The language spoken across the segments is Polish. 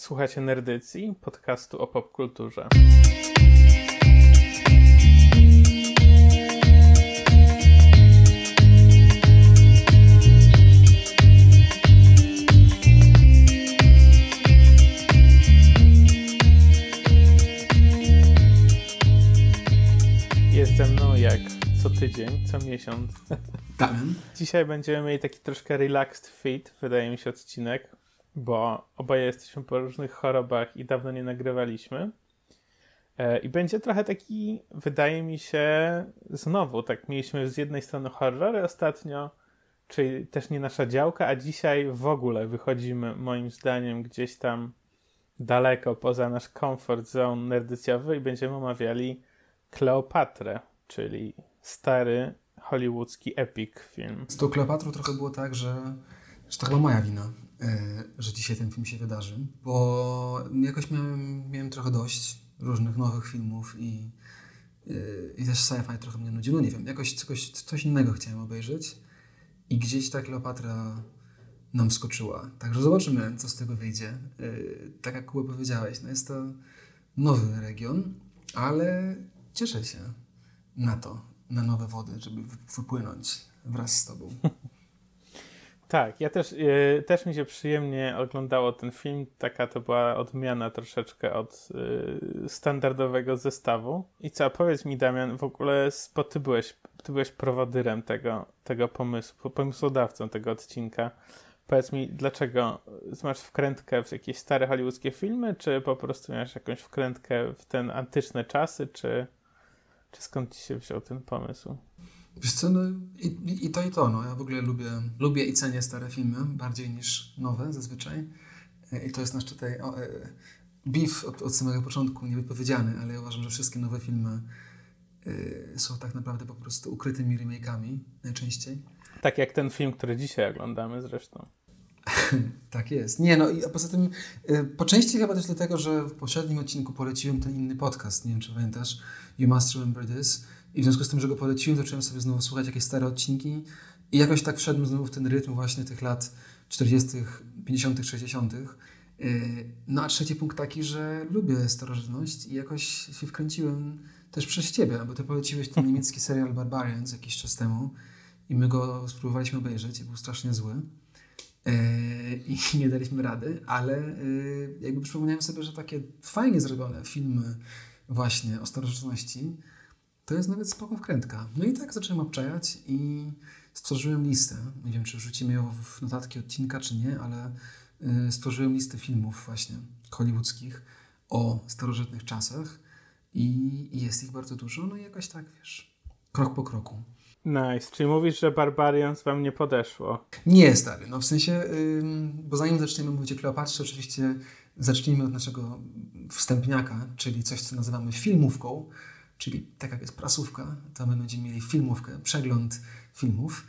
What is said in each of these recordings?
Słuchacie Nerdycji, podcastu o popkulturze. Jest ze mną jak co tydzień, co miesiąc. Damian. Dzisiaj będziemy mieli taki troszkę relaxed fit, wydaje mi się, odcinek, bo oboje jesteśmy po różnych chorobach i dawno nie nagrywaliśmy. E, I będzie trochę taki, wydaje mi się, znowu, tak mieliśmy z jednej strony horrory ostatnio, czyli też nie nasza działka, a dzisiaj w ogóle wychodzimy, moim zdaniem, gdzieś tam daleko poza nasz comfort zone nerdycjowy i będziemy omawiali Kleopatrę, czyli stary hollywoodzki epic film. Z tą Kleopatrą trochę było tak, że, że to chyba moja wina, że dzisiaj ten film się wydarzy, bo jakoś miałem, miałem trochę dość różnych nowych filmów i, e, i też sci-fi trochę mnie nudziło. No nie wiem, jakoś coś, coś innego chciałem obejrzeć i gdzieś ta Kleopatra nam wskoczyła. Także zobaczymy, co z tego wyjdzie. E, tak jak Kuba powiedziałeś, no jest to nowy region, ale cieszę się na to, na nowe wody, żeby wypłynąć wraz z tobą. Tak, ja też, yy, też mi się przyjemnie oglądało ten film. Taka to była odmiana troszeczkę od yy, standardowego zestawu. I co, powiedz mi Damian, w ogóle, bo ty byłeś, ty byłeś prowodyrem tego, tego pomysłu, pomysłodawcą tego odcinka. Powiedz mi, dlaczego masz wkrętkę w jakieś stare hollywoodzkie filmy, czy po prostu masz jakąś wkrętkę w ten antyczne czasy, czy, czy skąd ci się wziął ten pomysł? Wiesz co, no i, i to i to. No. Ja w ogóle lubię, lubię i cenię stare filmy bardziej niż nowe zazwyczaj. I to jest nasz tutaj o, e, beef od, od samego początku niewypowiedziany, ale ja uważam, że wszystkie nowe filmy y, są tak naprawdę po prostu ukrytymi remake'ami najczęściej. Tak jak ten film, który dzisiaj oglądamy zresztą. tak jest. Nie, no i a poza tym y, po części chyba też dlatego, że w poprzednim odcinku poleciłem ten inny podcast, nie wiem czy pamiętasz, You Must Remember This i w związku z tym, że go poleciłem, zacząłem sobie znowu słuchać jakieś stare odcinki i jakoś tak wszedłem znowu w ten rytm właśnie tych lat 40., 50., 60. No a trzeci punkt taki, że lubię starożytność i jakoś się wkręciłem też przez ciebie, bo ty poleciłeś ten niemiecki serial Barbarians jakiś czas temu i my go spróbowaliśmy obejrzeć i był strasznie zły i nie daliśmy rady, ale jakby przypomniałem sobie, że takie fajnie zrobione filmy właśnie o starożytności to jest nawet spoko wkrętka. No i tak zacząłem obczajać i stworzyłem listę. Nie wiem, czy wrzucimy ją w notatki odcinka, czy nie, ale stworzyłem listę filmów właśnie hollywoodzkich o starożytnych czasach i jest ich bardzo dużo, no i jakoś tak, wiesz, krok po kroku. Nice. Czyli mówisz, że Barbarians wam nie podeszło? Nie, stary. No w sensie, bo zanim zaczniemy mówić o Kleopatrze, oczywiście zacznijmy od naszego wstępniaka, czyli coś, co nazywamy filmówką, czyli tak jak jest prasówka, to my będziemy mieli filmówkę, przegląd filmów.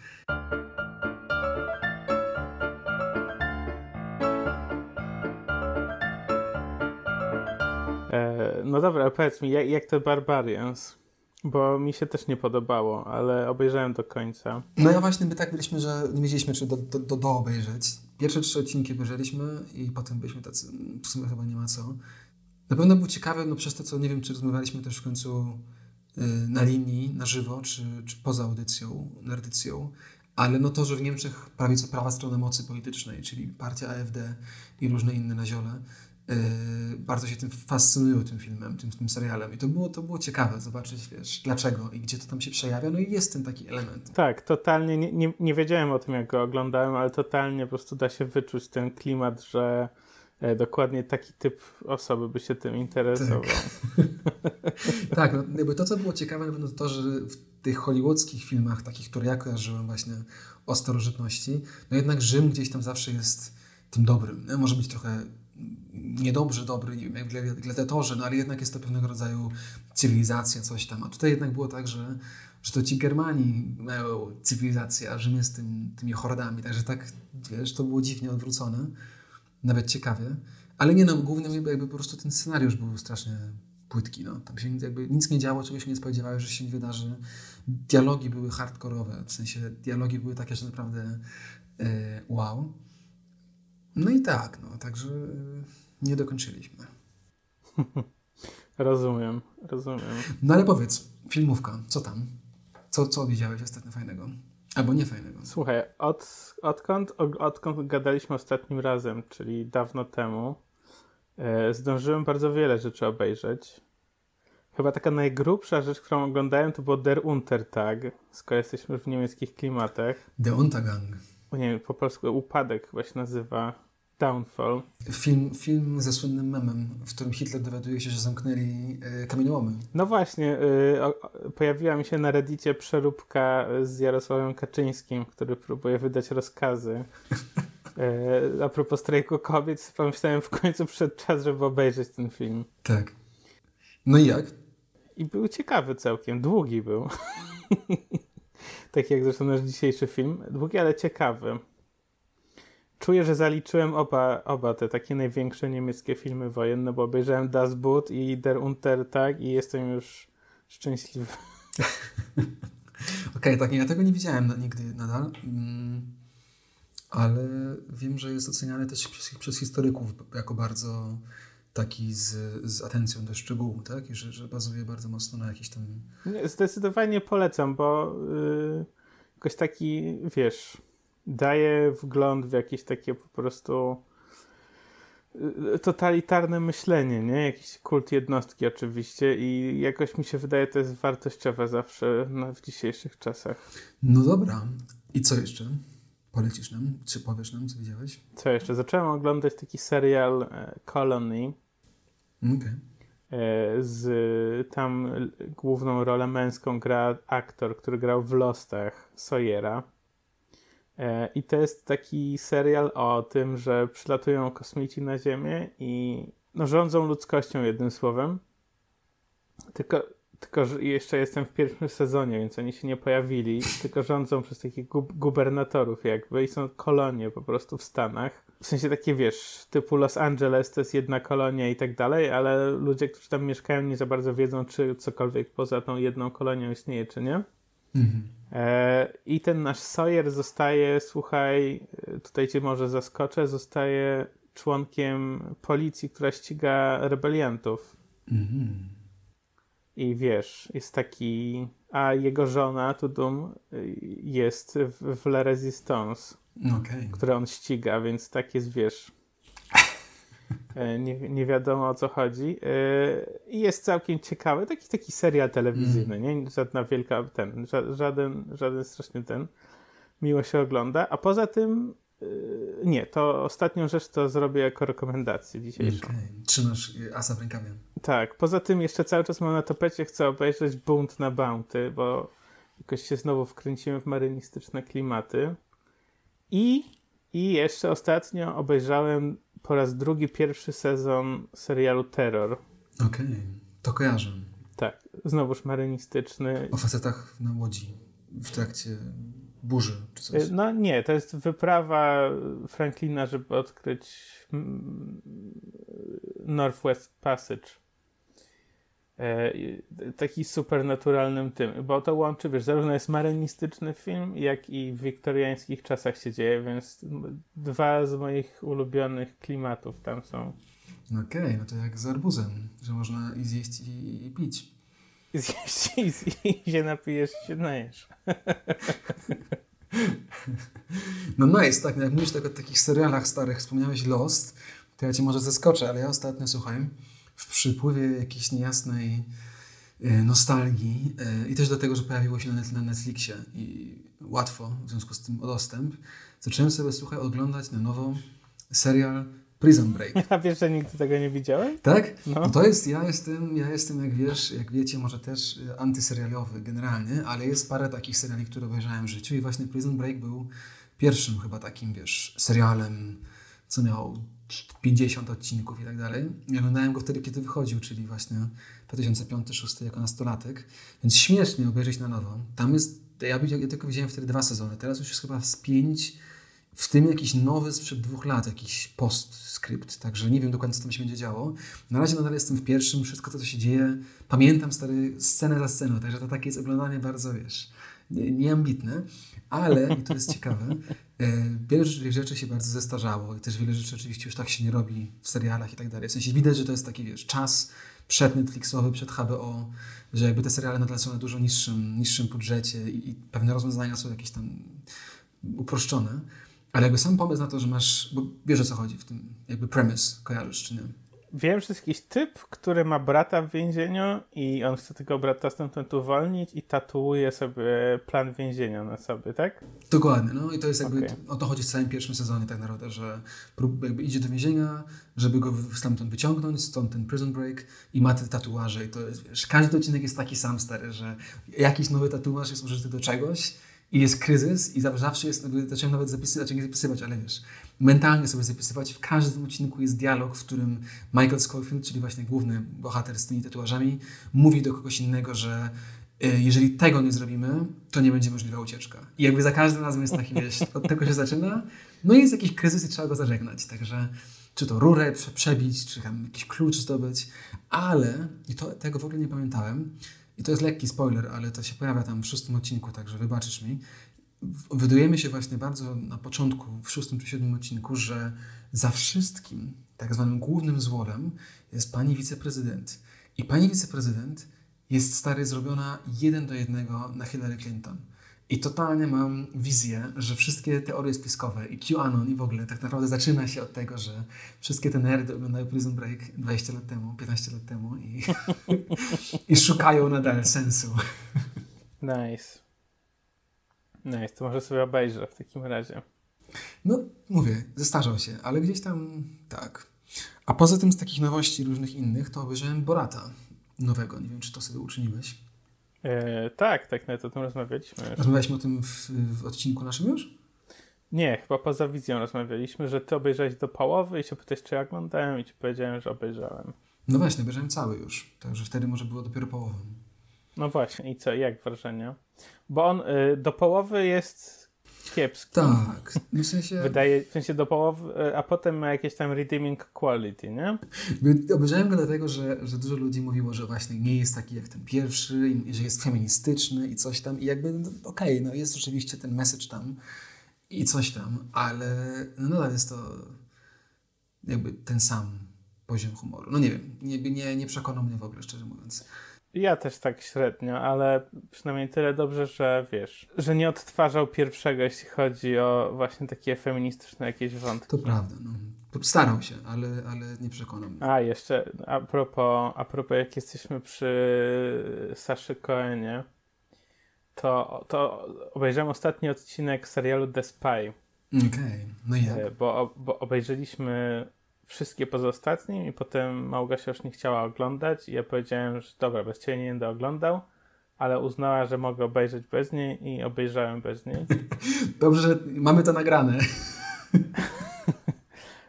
E, no dobra, powiedz mi, jak, jak to Barbarians? Bo mi się też nie podobało, ale obejrzałem do końca. No ja właśnie by tak byliśmy, że nie wiedzieliśmy, czy do, do, do, do obejrzeć. Pierwsze trzy odcinki obejrzeliśmy i potem byliśmy tacy, w sumie chyba nie ma co. Na pewno był ciekawy, no przez to, co nie wiem, czy rozmawialiśmy też w końcu y, na linii, na żywo, czy, czy poza audycją, nerdycją, ale no to, że w Niemczech prawie co prawa strona mocy politycznej, czyli partia AfD i różne inne naziole, Yy, bardzo się tym fascynują tym filmem, tym, tym serialem. I to było, to było ciekawe zobaczyć, wiesz, dlaczego i gdzie to tam się przejawia. No i jest ten taki element. Tak, totalnie nie, nie, nie wiedziałem o tym, jak go oglądałem, ale totalnie po prostu da się wyczuć ten klimat, że dokładnie taki typ osoby by się tym interesował. Tak, tak no, jakby to, co było ciekawe, na pewno to, że w tych hollywoodzkich filmach, takich, które ja kojarzyłem właśnie o starożytności, no jednak Rzym gdzieś tam zawsze jest tym dobrym. No, może być trochę niedobrze dobry, nie wiem, jak gladiatorzy, no ale jednak jest to pewnego rodzaju cywilizacja, coś tam. A tutaj jednak było tak, że, że to ci Germani mają cywilizację, a Rzym jest tym, tymi hordami. Także tak, wiesz, to było dziwnie odwrócone. Nawet ciekawie. Ale nie no, głównie jakby po prostu ten scenariusz był strasznie płytki. No. Tam się jakby nic nie działo, czego się nie spodziewałeś, że się nie wydarzy. Dialogi były hardkorowe, w sensie dialogi były takie, że naprawdę yy, wow. No i tak, no, także nie dokończyliśmy. rozumiem, rozumiem. No ale powiedz, filmówka, co tam? Co, co widziałeś ostatnio fajnego? Albo nie fajnego. Słuchaj, od, odkąd, odkąd gadaliśmy ostatnim razem, czyli dawno temu, e, zdążyłem bardzo wiele rzeczy obejrzeć. Chyba taka najgrubsza rzecz, którą oglądałem, to było Der Untertag, skoro jesteśmy w niemieckich klimatach. Der Untergang. Nie wiem, po polsku upadek chyba się nazywa. Downfall. Film, film ze słynnym memem, w którym Hitler dowiaduje się, że zamknęli y, kamieniołomy. No właśnie, y, o, pojawiła mi się na reddicie przeróbka z Jarosławem Kaczyńskim, który próbuje wydać rozkazy. y, a propos strajku kobiet, pomyślałem w końcu przed czas, żeby obejrzeć ten film. Tak. No i jak? I był ciekawy całkiem, długi był. tak jak zresztą nasz dzisiejszy film. Długi, ale ciekawy. Czuję, że zaliczyłem oba, oba te takie największe niemieckie filmy wojenne, bo obejrzałem Das Boot i Der Untertag i jestem już szczęśliwy. Okej, okay, tak, ja tego nie widziałem nigdy nadal, mm, ale wiem, że jest oceniany też przez, przez historyków jako bardzo taki z, z atencją do szczegółu, tak? I że, że bazuje bardzo mocno na jakiś tam... Zdecydowanie polecam, bo yy, jakoś taki, wiesz, daje wgląd w jakieś takie po prostu yy, totalitarne myślenie, nie? Jakiś kult jednostki oczywiście i jakoś mi się wydaje, to jest wartościowe zawsze no, w dzisiejszych czasach. No dobra. I co jeszcze? Polecisz nam? Czy powiesz nam, co widziałeś? Co jeszcze? Zacząłem oglądać taki serial e, Colony. Okay. E, z tam główną rolę męską gra aktor, który grał w Lostach Sawyera. E, I to jest taki serial o tym, że przylatują kosmici na Ziemię i no, rządzą ludzkością jednym słowem. Tylko tylko, że jeszcze jestem w pierwszym sezonie, więc oni się nie pojawili, tylko rządzą przez takich gub gubernatorów jakby i są kolonie po prostu w Stanach. W sensie takie, wiesz, typu Los Angeles to jest jedna kolonia i tak dalej, ale ludzie, którzy tam mieszkają nie za bardzo wiedzą, czy cokolwiek poza tą jedną kolonią istnieje, czy nie. Mhm. E, I ten nasz Sawyer zostaje, słuchaj, tutaj cię może zaskoczę, zostaje członkiem policji, która ściga rebeliantów. Mhm. I wiesz, jest taki. A jego żona, Tudum, jest w, w La Resistance, okay. które on ściga, więc tak jest, wiesz. E, nie, nie wiadomo o co chodzi. E, I jest całkiem ciekawy. Taki, taki serial telewizyjny, mm. nie? Żadna wielka ten, żaden, żaden straszny ten. Miło się ogląda. A poza tym Yy, nie, to ostatnią rzecz to zrobię jako rekomendację dzisiejszą. Okay. Trzymasz asa w rękawie. Tak, poza tym jeszcze cały czas mam na tapecie, chcę obejrzeć Bunt na Bounty, bo jakoś się znowu wkręciłem w marynistyczne klimaty. I, I jeszcze ostatnio obejrzałem po raz drugi pierwszy sezon serialu Terror. Okej, okay. to kojarzę. Tak, znowuż marynistyczny. O facetach na łodzi w trakcie burzy czy coś. No nie, to jest wyprawa Franklina, żeby odkryć mm, Northwest Passage. E, taki supernaturalnym tym, bo to łączy, wiesz, zarówno jest marynistyczny film, jak i w wiktoriańskich czasach się dzieje, więc dwa z moich ulubionych klimatów tam są. Okej, okay, no to jak z arbuzem, że można i zjeść i, i pić. Zjeść i, i się napijesz i się najesz. No nice, tak, jak mówisz tak o takich serialach starych, wspomniałeś Lost, to ja cię może zaskoczę, ale ja ostatnio, słuchaj, w przypływie jakiejś niejasnej e, nostalgii e, i też dlatego, że pojawiło się na Netflixie i łatwo w związku z tym o dostęp, zacząłem sobie, słuchaj, oglądać na nowo serial Prison Break. A wiesz, że nigdy tego nie widziałem? Tak? No. no. to jest, ja jestem, ja jestem, jak wiesz, jak wiecie, może też y, antyserialowy generalnie, ale jest parę takich seriali, które obejrzałem w życiu i właśnie Prison Break był pierwszym chyba takim, wiesz, serialem, co miał 50 odcinków i tak dalej. I oglądałem go wtedy, kiedy wychodził, czyli właśnie 2005-2006 jako nastolatek, więc śmiesznie obejrzeć na nowo. Tam jest, ja, ja tylko widziałem wtedy dwa sezony, teraz już jest chyba z pięć w tym jakiś nowy sprzed dwóch lat, jakiś postscript, także nie wiem dokładnie, co tam się będzie działo. Na razie nadal jestem w pierwszym, wszystko, co się dzieje, pamiętam stary scenę za sceną, także to takie jest oglądanie bardzo, wiesz, nieambitne, ale, i to jest ciekawe, wiele rzeczy się bardzo zestarzało i też wiele rzeczy oczywiście już tak się nie robi w serialach i tak dalej. W sensie widać, że to jest taki, wiesz, czas przed Netflixowy, przed HBO, że jakby te seriale nadal są na dużo niższym, niższym budżecie i, i pewne rozwiązania są jakieś tam uproszczone. Ale jakby sam pomysł na to, że masz, bo wiesz o co chodzi w tym, jakby premise, kojarzysz czy nie? Wiem, że jest jakiś typ, który ma brata w więzieniu i on chce tego brata stamtąd uwolnić i tatuuje sobie plan więzienia na sobie, tak? Dokładnie, no i to jest jakby, okay. o to chodzi w całym pierwszym sezonie tak naprawdę, że jakby idzie do więzienia, żeby go stamtąd wyciągnąć, stąd ten prison break i ma te tatuaże i to jest, wiesz, każdy odcinek jest taki sam stary, że jakiś nowy tatuaż jest użyty do czegoś i jest kryzys i zawsze jest, zacząłem nawet zapisywać, znaczy nie zapisywać, ale wiesz, mentalnie sobie zapisywać. W każdym odcinku jest dialog, w którym Michael Scofield, czyli właśnie główny bohater z tymi tatuażami, mówi do kogoś innego, że y, jeżeli tego nie zrobimy, to nie będzie możliwa ucieczka. I jakby za każdym razem jest taki, wiesz, od tego się zaczyna. No i jest jakiś kryzys i trzeba go zażegnać. Także czy to rurę przebić, czy tam jakiś klucz zdobyć, ale, i to, tego w ogóle nie pamiętałem, i to jest lekki spoiler, ale to się pojawia tam w szóstym odcinku, także wybaczysz mi. Wydujemy się właśnie bardzo na początku, w szóstym czy siódmym odcinku, że za wszystkim, tak zwanym głównym złolem jest pani wiceprezydent. I pani wiceprezydent jest stary zrobiona jeden do jednego na Hillary Clinton. I totalnie mam wizję, że wszystkie teorie spiskowe i QAnon i w ogóle tak naprawdę zaczyna się od tego, że wszystkie te nerdy oglądają Prison Break 20 lat temu, 15 lat temu i, i szukają nadal sensu. Nice. Nice, to może sobie obejrzę w takim razie. No, mówię, zestarzał się, ale gdzieś tam tak. A poza tym z takich nowości różnych innych, to obejrzałem Borata nowego. Nie wiem, czy to sobie uczyniłeś. E, tak, tak, nawet o tym rozmawialiśmy. Już. Rozmawialiśmy o tym w, w, odcinku naszym już? Nie, chyba poza wizją rozmawialiśmy, że ty obejrzałeś do połowy i się pytałeś, czy ja oglądałem i ci powiedziałem, że obejrzałem. No właśnie, obejrzałem cały już, także wtedy może było dopiero połową. No właśnie, i co, jak wrażenia? Bo on y, do połowy jest kiepski. Tak, w sensie... Wydaje, w sensie do połowy, y, a potem ma jakieś tam redeeming quality, nie? Obejrzałem go dlatego, że, że dużo ludzi mówiło, że właśnie nie jest taki jak ten pierwszy, i, że jest feministyczny i coś tam i jakby, no, okej, okay, no jest oczywiście ten message tam i coś tam, ale no nadal jest to jakby ten sam poziom humoru. No nie wiem, nie, nie, nie przekonał mnie w ogóle, szczerze mówiąc. Ja też tak średnio, ale przynajmniej tyle dobrze, że wiesz, że nie odtwarzał pierwszego, jeśli chodzi o właśnie takie feministyczne jakieś wątki. To prawda, no. Starał się, ale, ale nie przekonał mnie. A, jeszcze a propos, a propos jak jesteśmy przy Saszy Coenie, to, to obejrzałem ostatni odcinek serialu The Spy. Okej, okay. no jak? E, bo, bo obejrzeliśmy wszystkie pozostatnie i potem Małgosia już nie chciała oglądać i ja powiedziałem, że dobra, bez ciebie nie będę oglądał, ale uznała, że mogę obejrzeć bez niej i obejrzałem bez niej. Dobrze, że mamy to nagrane.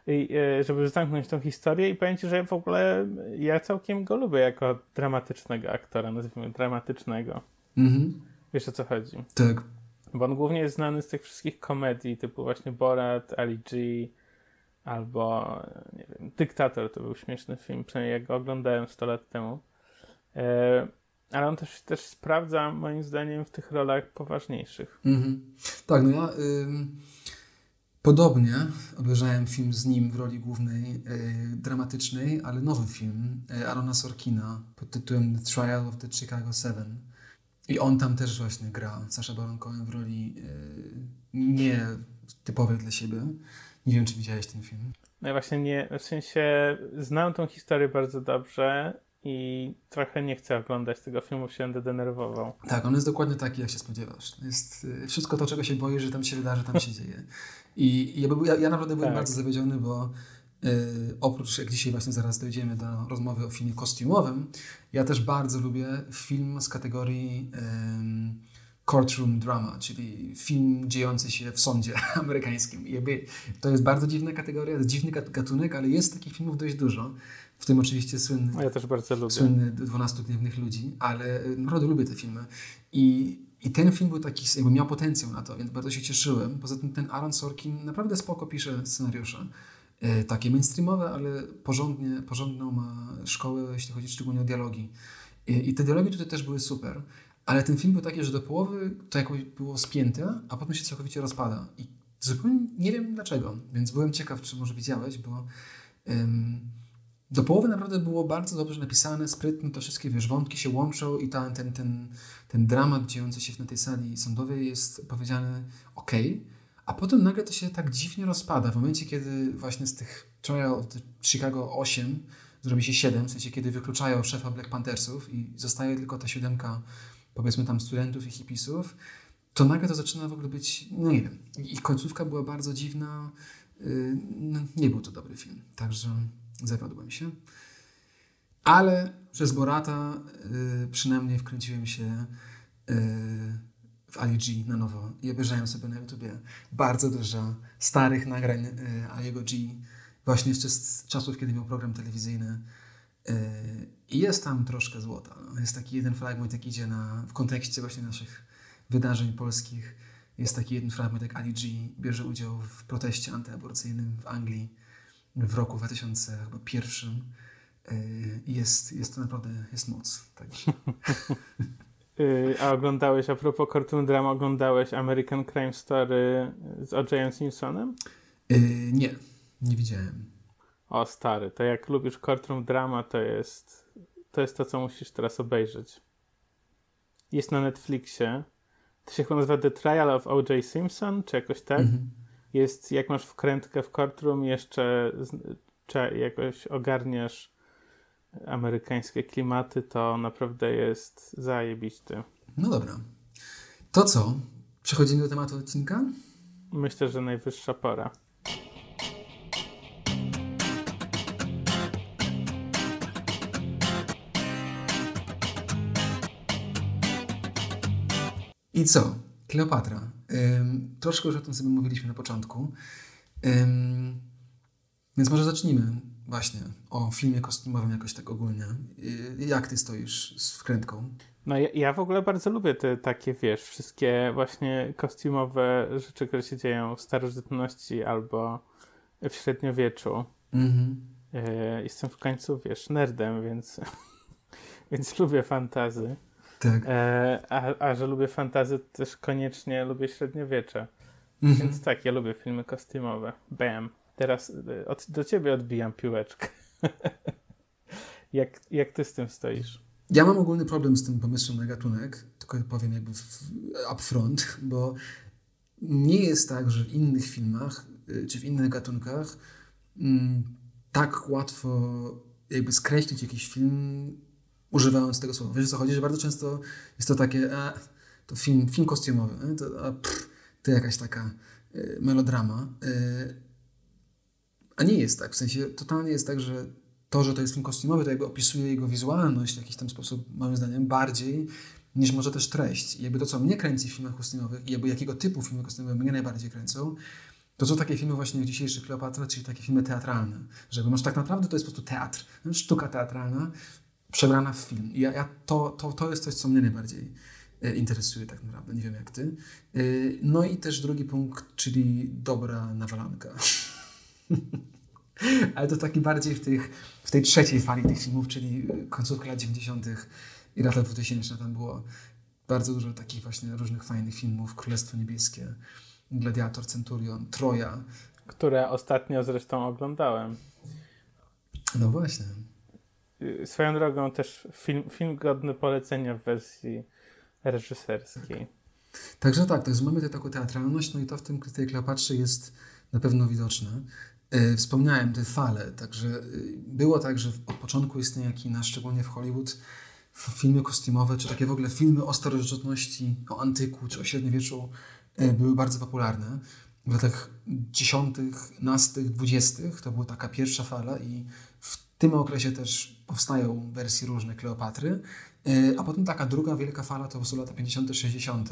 I e, żeby zamknąć tą historię i powiem Ci, że w ogóle ja całkiem go lubię jako dramatycznego aktora, nazwijmy dramatycznego. Mhm. Wiesz o co chodzi? Tak. Bo on głównie jest znany z tych wszystkich komedii typu właśnie Borat, Ali G, albo nie wiem, Dyktator to był śmieszny film, przynajmniej jak go oglądałem 100 lat temu. E, ale on też, też sprawdza moim zdaniem w tych rolach poważniejszych. Mhm. Tak, no ja podobnie obejrzałem film z nim w roli głównej y, dramatycznej, ale nowy film y, Arona Sorkina pod tytułem The Trial of the Chicago Seven. I on tam też właśnie gra, Sasha Baron Cohen w roli y, nie typowej dla siebie. Nie wiem, czy widziałeś ten film. No ja właśnie nie, w sensie znam tą historię bardzo dobrze i trochę nie chcę oglądać tego filmu, się będę denerwował. Tak, on jest dokładnie taki, jak się spodziewasz. Jest y, wszystko to, czego się boisz, że tam się wydarzy, tam się dzieje. I ja, ja, ja naprawdę byłem tak. bardzo zawiedziony, bo y, oprócz, jak dzisiaj właśnie zaraz dojdziemy do rozmowy o filmie kostiumowym, ja też bardzo lubię film z kategorii y, courtroom drama, czyli film dziejący się w sądzie amerykańskim. I jakby to jest bardzo dziwna kategoria, dziwny gatunek, ale jest takich filmów dość dużo. W tym oczywiście słynny, ja też bardzo lubię. słynny 12 Gniewnych Ludzi, ale naprawdę lubię te filmy. I, I ten film był taki, jakby miał potencjał na to, więc bardzo się cieszyłem. Poza tym ten Aaron Sorkin naprawdę spoko pisze scenariusze. E, takie mainstreamowe, ale porządnie, porządną ma szkołę, jeśli chodzi szczególnie o dialogi. I, I te dialogi tutaj też były super. Ale ten film był taki, że do połowy to jakoś było spięte, a potem się całkowicie rozpada. I Zupełnie nie wiem dlaczego, więc byłem ciekaw, czy może widziałeś, bo do połowy naprawdę było bardzo dobrze napisane, sprytne, to wszystkie wiesz, wątki się łączą i ta, ten, ten, ten dramat dziejący się na tej sali sądowej jest powiedziany ok, a potem nagle to się tak dziwnie rozpada. W momencie, kiedy właśnie z tych Trial of Chicago 8 zrobi się 7, w sensie kiedy wykluczają szefa Black Panthersów i zostaje tylko ta siódemka, powiedzmy tam studentów i hipisów, to nagle to zaczyna w ogóle być, no nie wiem, ich końcówka była bardzo dziwna, yy, no, nie był to dobry film, także zawiodłem się. Ale przez Borata yy, przynajmniej wkręciłem się yy, w Ali G na nowo i obejrzałem sobie na YouTubie bardzo dużo starych nagrań Aliego G, właśnie jeszcze z czasów, kiedy miał program telewizyjny. Yy, I jest tam troszkę złota. No. Jest taki jeden fragment, jak idzie na, w kontekście właśnie naszych wydarzeń polskich. Jest taki jeden fragment, jak Ali G bierze udział w proteście antyaborcyjnym w Anglii w roku 2001. Yy, jest, jest to naprawdę, jest moc. Także. Yy, a oglądałeś, a propos cartoon drama, oglądałeś American Crime Story z O.J. Simpsonem? Yy, nie, nie widziałem. O stary, to jak lubisz cartoon drama, to jest to jest to, co musisz teraz obejrzeć. Jest na Netflixie. To się chyba nazywa The Trial of O.J. Simpson, czy jakoś tak. Mhm. Jest, jak masz wkrętkę w courtroom, jeszcze czy jakoś ogarniasz amerykańskie klimaty, to naprawdę jest zajebisty. No dobra. To co? Przechodzimy do tematu odcinka? Myślę, że najwyższa pora. I co? Kleopatra. Ym, troszkę już o tym sobie mówiliśmy na początku. Ym, więc może zacznijmy właśnie o filmie kostiumowym jakoś tak ogólnie. Y, jak ty stoisz z wkrętką? No ja, ja, w ogóle bardzo lubię te takie, wiesz, wszystkie właśnie kostiumowe rzeczy, które się dzieją w starożytności albo w średniowieczu. Mm-hmm. Jestem w końcu, wiesz, nerdem, więc, więc lubię fantazy. Tak. E, a, a że lubię fantazy, to też koniecznie lubię średniowiecze. Mhm. Więc tak, ja lubię filmy kostiumowe. Bam. Teraz e, od, do ciebie odbijam piłeczkę. jak, jak ty z tym stoisz? Ja mam ogólny problem z tym pomysłem na gatunek, tylko powiem jakby upfront, bo nie jest tak, że w innych filmach e, czy w innych gatunkach mm, tak łatwo jakby skreślić jakiś film używając tego słowa. Wiesz o co chodzi, że bardzo często jest to takie, a, to film, film kostiumowy, to, a, pff, to jakaś taka y, melodrama. Y, a nie jest tak, w sensie totalnie jest tak, że to, że to jest film kostiumowy, to jakby opisuje jego wizualność w jakiś tam sposób, moim zdaniem, bardziej niż może też treść. I jakby to, co mnie kręci w filmach kostiumowych i jakby jakiego typu filmy kostiumowe mnie najbardziej kręcą, to są takie filmy właśnie jak dzisiejszy Kleopatra, czyli takie filmy teatralne. Że masz tak naprawdę to jest po prostu teatr, sztuka teatralna, przebrana w film. Ja, ja to, to, to jest coś, co mnie najbardziej e, interesuje tak naprawdę. Nie wiem jak ty. E, no i też drugi punkt, czyli dobra nawalanka. Ale to taki bardziej w, tych, w tej trzeciej fali tych filmów, czyli końcówka lat 90. i lata 2000. Tam było bardzo dużo takich właśnie różnych fajnych filmów. Królestwo Niebieskie, Gladiator, Centurion, Troja. Które ostatnio zresztą oglądałem. No właśnie. Y, swoją drogą też film, film godny polecenia w wersji reżyserskiej. Także tak, także mamy tę taką teatralność, no i to w tym tej Kleopatrze jest na pewno widoczne. E, wspomniałem te fale, także e, było tak, że od początku istnienia kina, szczególnie w Hollywood, filmy kostiumowe, czy takie w ogóle filmy o starożytności, o antyku, czy o średniowieczu e, były bardzo popularne. W latach dziesiątych, nastych, dwudziestych to była taka pierwsza fala i tym okresie też powstają wersje różne Kleopatry, e, a potem taka druga wielka fala to są lata 50., 60.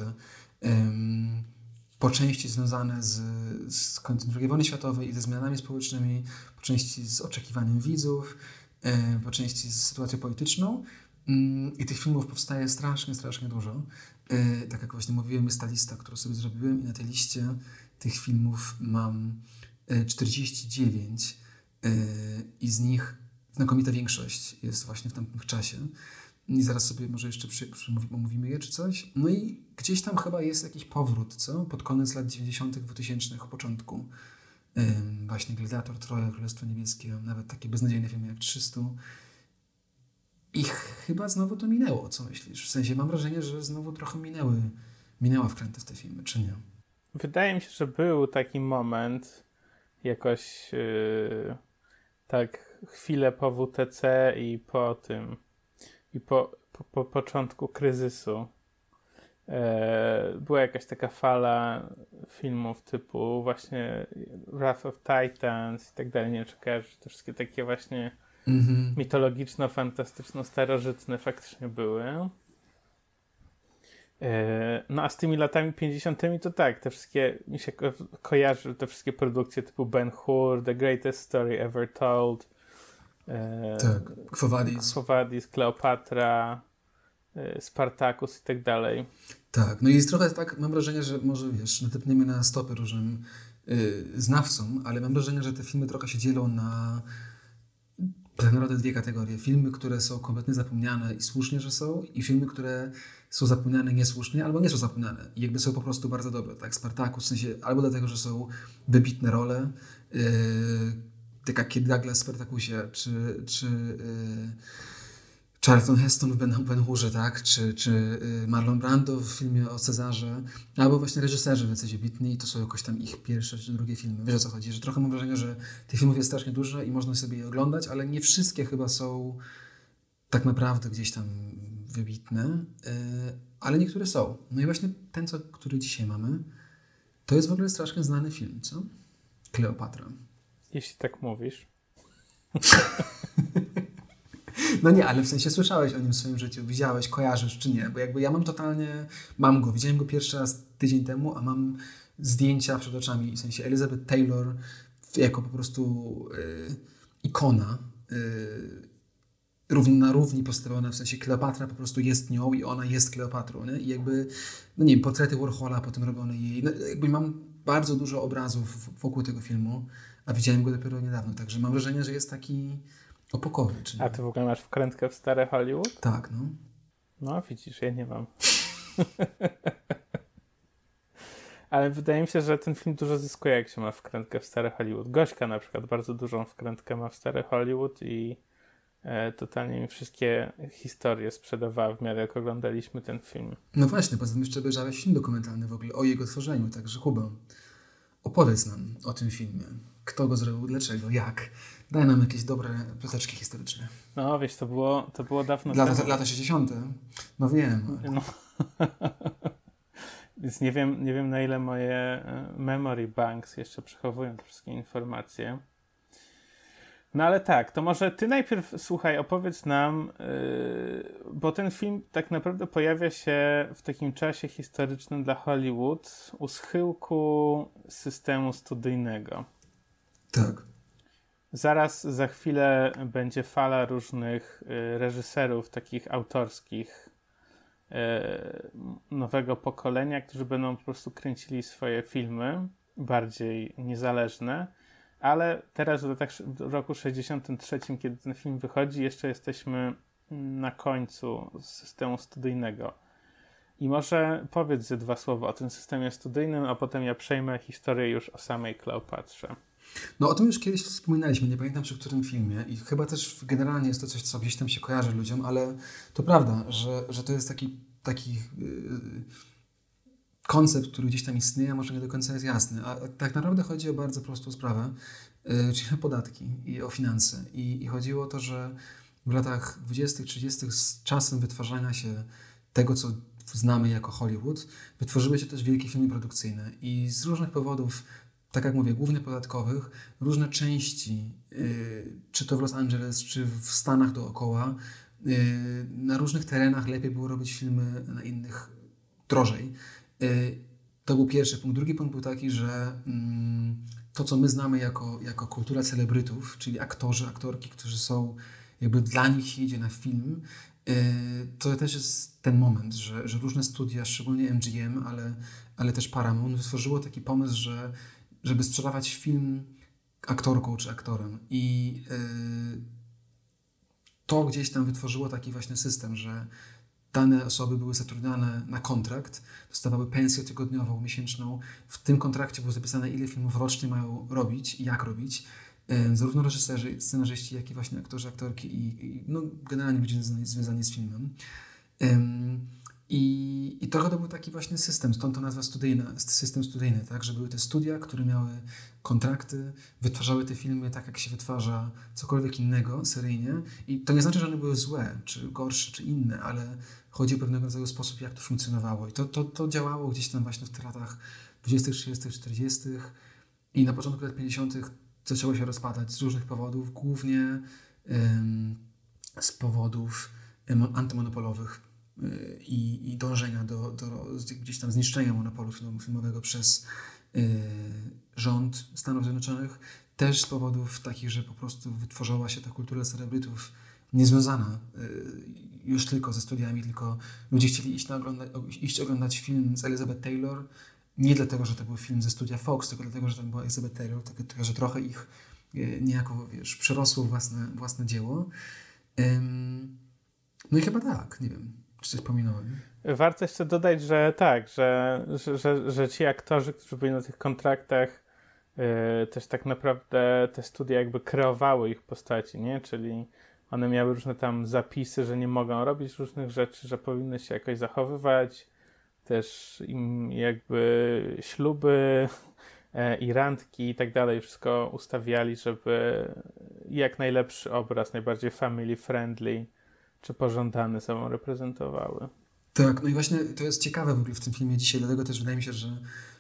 Po części związane z, z końcem II wojny światowej i ze zmianami społecznymi, po części z oczekiwaniem widzów, e, po części z sytuacją polityczną. I tych filmów powstaje strasznie, strasznie dużo. E, tak jak właśnie mówiłem, jest ta lista, którą sobie zrobiłem i na tej liście tych filmów mam 49 i z nich znakomita większość jest właśnie w tamtym czasie. I zaraz sobie może jeszcze przy, przy, omówimy je czy coś. No i gdzieś tam chyba jest jakiś powrót, co? Pod koniec lat 90., 2000, początku. Ym, właśnie Gladiator, Troja, Królestwo Niebieskie, nawet takie beznadziejne filmy jak 300. I chyba znowu to minęło, co myślisz? W sensie mam wrażenie, że znowu trochę minęły, minęła wkręty w te filmy, czy nie? Wydaje mi się, że był taki moment, jakoś yy, tak chwilę po WTC i po tym, i po, po, po początku kryzysu. E, była jakaś taka fala filmów typu właśnie Wrath of Titans i tak dalej, nie wiem czy te wszystkie takie właśnie mm-hmm. mitologiczno-fantastyczno-starożytne faktycznie były. E, no a z tymi latami 50. to tak, te wszystkie, mi się ko kojarzy te wszystkie produkcje typu Ben Hur, The Greatest Story Ever Told. E, tak, Quo Vadis. Kleopatra, e, Spartacus i tak dalej. Tak, no i jest trochę tak, mam wrażenie, że może wiesz, natepniemy na stopy różnym yy, znawcom, ale mam wrażenie, że te filmy trochę się dzielą na tak naprawdę dwie kategorie. Filmy, które są kompletnie zapomniane i słusznie, że są, i filmy, które są zapomniane niesłusznie albo nie są zapomniane i jakby są po prostu bardzo dobre. Tak, Spartacus w sensie albo dlatego, że są wybitne role, yy, tak jak Kid Douglas w Spartacusie, czy, czy yy, Charlton Heston w Ben, ben Hurze, tak? Czy, czy y, Marlon Brando w filmie o Cezarze, albo właśnie reżyserzy jacyś bitni i to są jakoś tam ich pierwsze czy drugie filmy. Wiesz o co chodzi? Że trochę mam wrażenie, że tych filmów jest strasznie dużo i można sobie je oglądać, ale nie wszystkie chyba są tak naprawdę gdzieś tam wybitne, yy, ale niektóre są. No i właśnie ten, co, który dzisiaj mamy, to jest w ogóle strasznie znany film, co? Kleopatra. Jeśli tak mówisz. No nie, ale w sensie słyszałeś o nim w swoim życiu, widziałeś, kojarzysz czy nie? Bo jakby ja mam totalnie, mam go, widziałem go pierwszy raz tydzień temu, a mam zdjęcia przed oczami, w sensie Elizabeth Taylor jako po prostu y, ikona, y, na równi postawiona, w sensie Kleopatra po prostu jest nią i ona jest Kleopatrą, nie? I jakby, no nie wiem, portrety Warhola potem robione jej, no jakby mam bardzo dużo obrazów wokół tego filmu, a widziałem go dopiero niedawno, także mam wrażenie, że jest taki o pokory. Czyli... A ty w ogóle masz wkrętkę w stare Hollywood? Tak, no. No, widzisz, ja nie mam. Ale wydaje mi się, że ten film dużo zyskuje, jak się ma wkrętkę w stare Hollywood. Gośka na przykład bardzo dużą wkrętkę ma w stare Hollywood i e, totalnie mi wszystkie historie sprzedawała w miarę jak oglądaliśmy ten film. No właśnie, poza tym jeszcze obejrzałeś film dokumentalny w ogóle o jego tworzeniu, także Kuba, opowiedz nam o tym filmie. Kto go zrobił, dlaczego, jak? Daj nam jakieś dobre ploteczki historyczne. No wiesz, to było, to było dawno lata, temu. Lata 60. No wiem. No. Więc nie wiem, nie wiem na ile moje e, memory banks jeszcze przechowują te wszystkie informacje. No ale tak, to może ty najpierw, słuchaj, opowiedz nam, yy, bo ten film tak naprawdę pojawia się w takim czasie historycznym dla Hollywood u schyłku systemu studyjnego. Tak. Zaraz za chwilę będzie fala różnych y, reżyserów, takich autorskich, y, nowego pokolenia, którzy będą po prostu kręcili swoje filmy, bardziej niezależne. Ale teraz w roku 63, kiedy ten film wychodzi, jeszcze jesteśmy na końcu systemu studyjnego. I może powiedz ze dwa słowa o tym systemie studyjnym, a potem ja przejmę historię już o samej Kleopatrze. No o tym już kiedyś wspominaliśmy, nie pamiętam przy którym filmie i chyba też generalnie jest to coś, co gdzieś tam się kojarzy ludziom, ale to prawda, że, że to jest taki, taki yy, koncept, który gdzieś tam istnieje, a może nie do końca jest jasny. A tak naprawdę chodzi o bardzo prostą sprawę, yy, czyli o podatki i o finanse. I, I chodziło o to, że w latach 20., 30. z czasem wytwarzania się tego, co znamy jako Hollywood, wytworzyły się też wielkie filmy produkcyjne i z różnych powodów tak jak mówię, głównie podatkowych, różne części, y, czy to w Los Angeles, czy w Stanach dookoła, y, na różnych terenach lepiej było robić filmy, na innych drożej. Y, to był pierwszy punkt. Drugi punkt był taki, że mm, to, co my znamy jako, jako kultura celebrytów, czyli aktorzy, aktorki, którzy są, jakby dla nich idzie na film, to też jest ten moment, że, że różne studia, szczególnie MGM, ale, ale też Paramount, wytworzyło taki pomysł, że żeby sprzedawać film aktorką czy aktorem. I yy, to gdzieś tam wytworzyło taki właśnie system, że dane osoby były zatrudniane na kontrakt, dostawały pensję tygodniową, miesięczną. W tym kontrakcie było zapisane, ile filmów rocznie mają robić i jak robić. Zarówno reżyserzy, scenarzyści, jak i właśnie aktorzy, aktorki i, i no, generalnie ludzie związani z filmem. I, I trochę to był taki właśnie system, stąd to nazwa studyjna, system studyjny, tak, że były te studia, które miały kontrakty, wytwarzały te filmy tak, jak się wytwarza cokolwiek innego seryjnie. I to nie znaczy, że one były złe, czy gorsze, czy inne, ale chodzi o pewnego rodzaju sposób, jak to funkcjonowało. I to, to, to działało gdzieś tam właśnie w tych latach 20., 30., 40. i na początku lat 50. zaczęło się rozpadać z różnych powodów, głównie ym, z powodów antymonopolowych i, i dążenia do, do gdzieś tam zniszczenia monopolu filmowego przez y, rząd Stanów Zjednoczonych, też z powodów takich, że po prostu wytworzyła się ta kultura celebrytów niezwiązana y, już tylko ze studiami, tylko ludzie chcieli iść, ogląda, iść oglądać film z Elizabeth Taylor, nie dlatego, że to był film ze studia Fox, tylko dlatego, że tam była Elizabeth Taylor, tylko, że trochę ich y, niejako, wiesz, przerosło własne, własne dzieło. No i chyba tak, nie wiem. Warto jeszcze dodać, że tak, że, że, że, że ci aktorzy, którzy byli na tych kontraktach, yy, też tak naprawdę te studia jakby kreowały ich postaci, nie? Czyli one miały różne tam zapisy, że nie mogą robić różnych rzeczy, że powinny się jakoś zachowywać. Też im jakby śluby e, i randki i tak dalej wszystko ustawiali, żeby jak najlepszy obraz, najbardziej family friendly czy pożądane sobą reprezentowały. Tak, no i właśnie to jest ciekawe w ogóle w tym filmie dzisiaj, dlatego też wydaje mi się, że,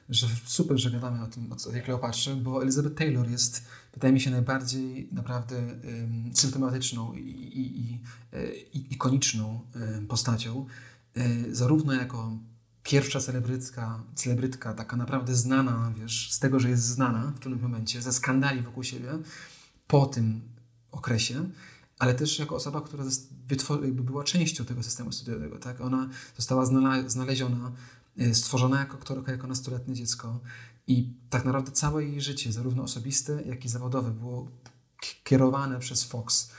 że super, że gadamy o tym, o tej Kleopatrze, bo Elizabeth Taylor jest, wydaje mi się, najbardziej naprawdę um, symptomatyczną i, i, i, e, i ikoniczną um, postacią, um, zarówno jako pierwsza celebrytka, celebrytka, taka naprawdę znana, wiesz, z tego, że jest znana w pewnym momencie, ze skandali wokół siebie, po tym okresie, ale też jako osoba, która jakby była częścią tego systemu studiowego. Tak? Ona została znaleziona, e, stworzona jako aktorka, jako nastoletnie dziecko i tak naprawdę całe jej życie, zarówno osobiste, jak i zawodowe, było kierowane przez Fox.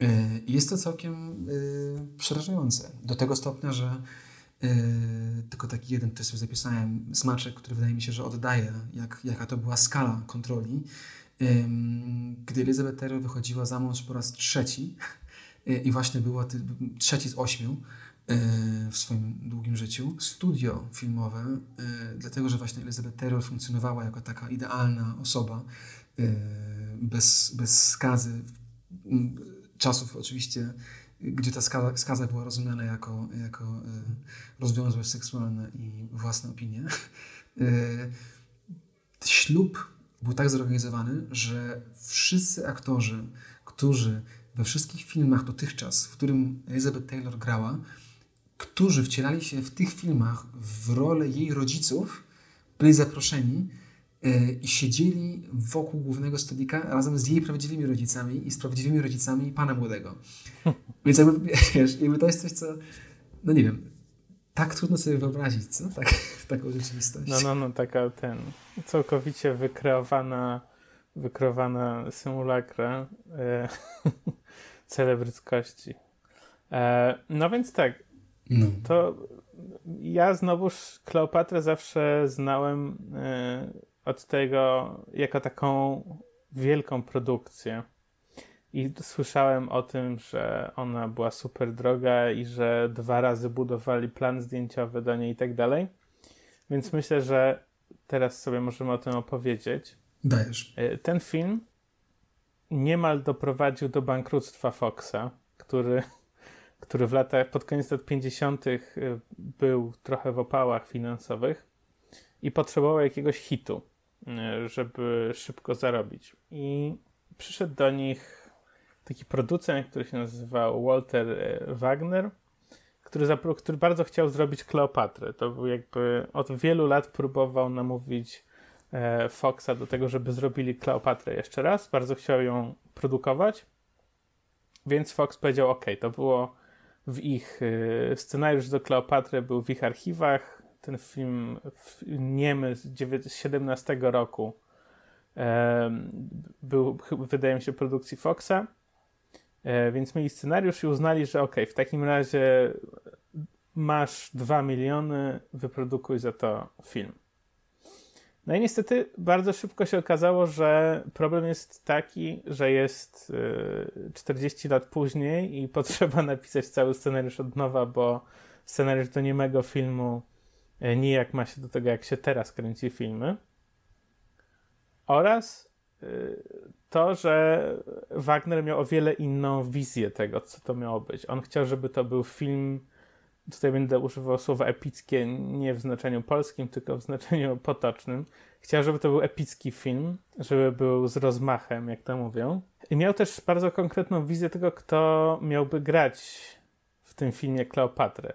E, I jest to całkiem e, przerażające. Do tego stopnia, że tylko taki jeden też sobie zapisałem, smaczek, który wydaje mi się, że oddaje, jak, jaka to była skala kontroli gdy Elizabeth Taylor wychodziła za mąż po raz trzeci e, i właśnie była trzeci z ośmiu e, w swoim długim życiu, studio filmowe, e, dlatego że właśnie Elizabeth Taylor funkcjonowała jako taka idealna osoba, bez, bez skazy, czasów oczywiście, gdzie ta skaza, skaza była rozumiana jako, jako rozwiązłość seksualna i własne opinie. Ślub był tak zorganizowany, że wszyscy aktorzy, którzy we wszystkich filmach dotychczas, w którym Elizabeth Taylor grała, którzy wcielali się w tych filmach w rolę jej rodziców, byli zaproszeni yy, i siedzieli wokół głównego stolika razem z jej prawdziwymi rodzicami i z prawdziwymi rodzicami pana młodego. Więc jakby, wiesz, jakby to jest coś, co, no nie wiem, tak trudno sobie wyobrazić, co? Tak, taką rzeczywistość. No, no, no, taka ten całkowicie wykreowana, wykreowana symulakra e, celebryckości. E, no więc tak, no. to ja znowuż Kleopatrę zawsze znałem e, od tego jako taką wielką produkcję. I słyszałem o tym, że ona była super droga i że dwa razy budowali plan zdjęciowy do niej i tak dalej. Więc myślę, że teraz sobie możemy o tym opowiedzieć. Dajesz. E, ten film niemal doprowadził do bankructwa Foxa, który, który w latach, pod koniec lat 50. E, był trochę w opałach finansowych i potrzebował jakiegoś hitu, e, żeby szybko zarobić. I przyszedł do nich taki producent, który się nazywał Walter e, Wagner, który, który bardzo chciał zrobić Kleopatrę. To był jakby od wielu lat próbował namówić e, Foxa do tego, żeby zrobili Kleopatrę jeszcze raz. Bardzo chciał ją produkować. Więc Fox powiedział: OK, to było w ich e, scenariusz do Kleopatry był w ich archiwach. Ten film niemy z 17 roku był, wydaje mi się, produkcji Foxa. E, więc mieli scenariusz i uznali, że ok, w takim razie masz 2 miliony, wyprodukuj za to film. No i niestety bardzo szybko się okazało, że problem jest taki, że jest 40 lat później i potrzeba napisać cały scenariusz od nowa, bo scenariusz do niemego filmu nijak ma się do tego, jak się teraz kręci filmy. Oraz to, że Wagner miał o wiele inną wizję tego, co to miało być. On chciał, żeby to był film, tutaj będę używał słowa epickie nie w znaczeniu polskim, tylko w znaczeniu potocznym. Chciał, żeby to był epicki film, żeby był z rozmachem, jak to mówią. I miał też bardzo konkretną wizję tego, kto miałby grać w tym filmie Kleopatrę.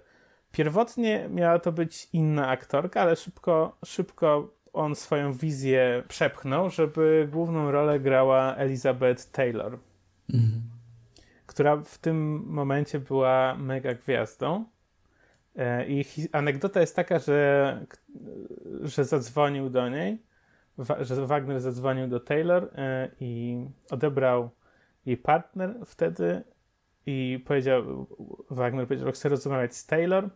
Pierwotnie miała to być inna aktorka, ale szybko, szybko on swoją wizję przepchnął, żeby główną rolę grała Elizabeth Taylor, mhm. która w tym momencie była mega gwiazdą. E, I anegdota jest taka, że, że zadzwonił do niej, że Wagner zadzwonił do Taylor e, i odebrał jej partner wtedy i powiedział, Wagner powiedział, że chce rozmawiać z Taylor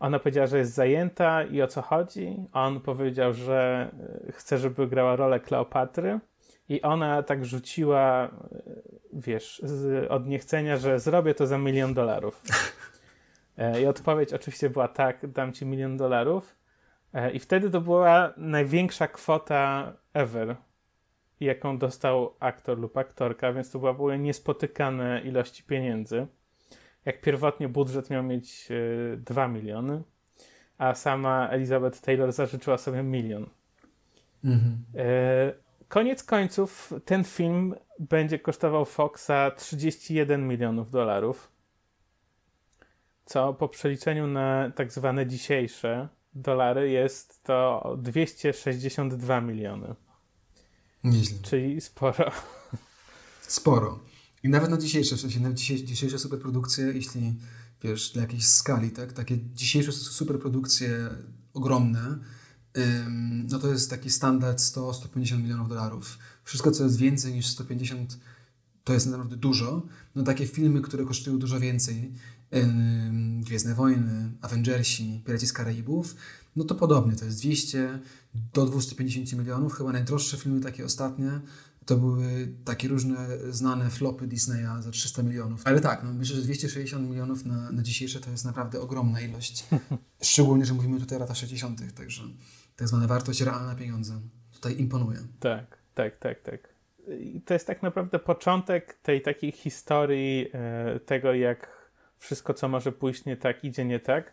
ona powiedziała, że jest zajęta i o co chodzi. On powiedział, że e, chce, żeby grała rolę Kleopatry. I ona tak rzuciła, e, wiesz, od niechcenia, że zrobię to za milion dolarów. E, I odpowiedź oczywiście była tak, dam ci milion dolarów. I wtedy to była największa kwota ever, jaką dostał aktor lub aktorka, więc to była w ogóle niespotykane ilości pieniędzy jak pierwotnie budżet miał mieć 2 e, miliony, a sama Elizabeth Taylor zażyczyła sobie milion. Mhm. E, koniec końców ten film będzie kosztował Foxa 31 milionów dolarów, co po przeliczeniu na tak zwane dzisiejsze dolary jest to 262 miliony. Nieźle. Czyli sporo. Sporo. I nawet na dzisiejsze, w sensie na dzisiejsze superprodukcje, jeśli wiesz, dla jakiejś skali, tak, takie dzisiejsze superprodukcje ogromne, ym, no to jest taki standard 100-150 milionów dolarów. Wszystko, co jest więcej niż 150, to jest naprawdę dużo. No takie filmy, które kosztują dużo więcej, ym, Gwiezdne Wojny, Avengersi, Piraci z Karaibów, no to podobnie, to jest 200 do 250 milionów. Chyba najdroższe filmy takie ostatnie to były takie różne znane flopy Disneya za 300 milionów. Ale tak, no myślę, że 260 milionów na, na dzisiejsze to jest naprawdę ogromna ilość. Szczególnie, że mówimy tutaj o latach 60., także tak zwana wartość realna pieniądza tutaj imponuje. Tak, tak, tak, tak. I to jest tak naprawdę początek tej takiej historii e, tego, jak wszystko, co może pójść nie tak, idzie nie tak.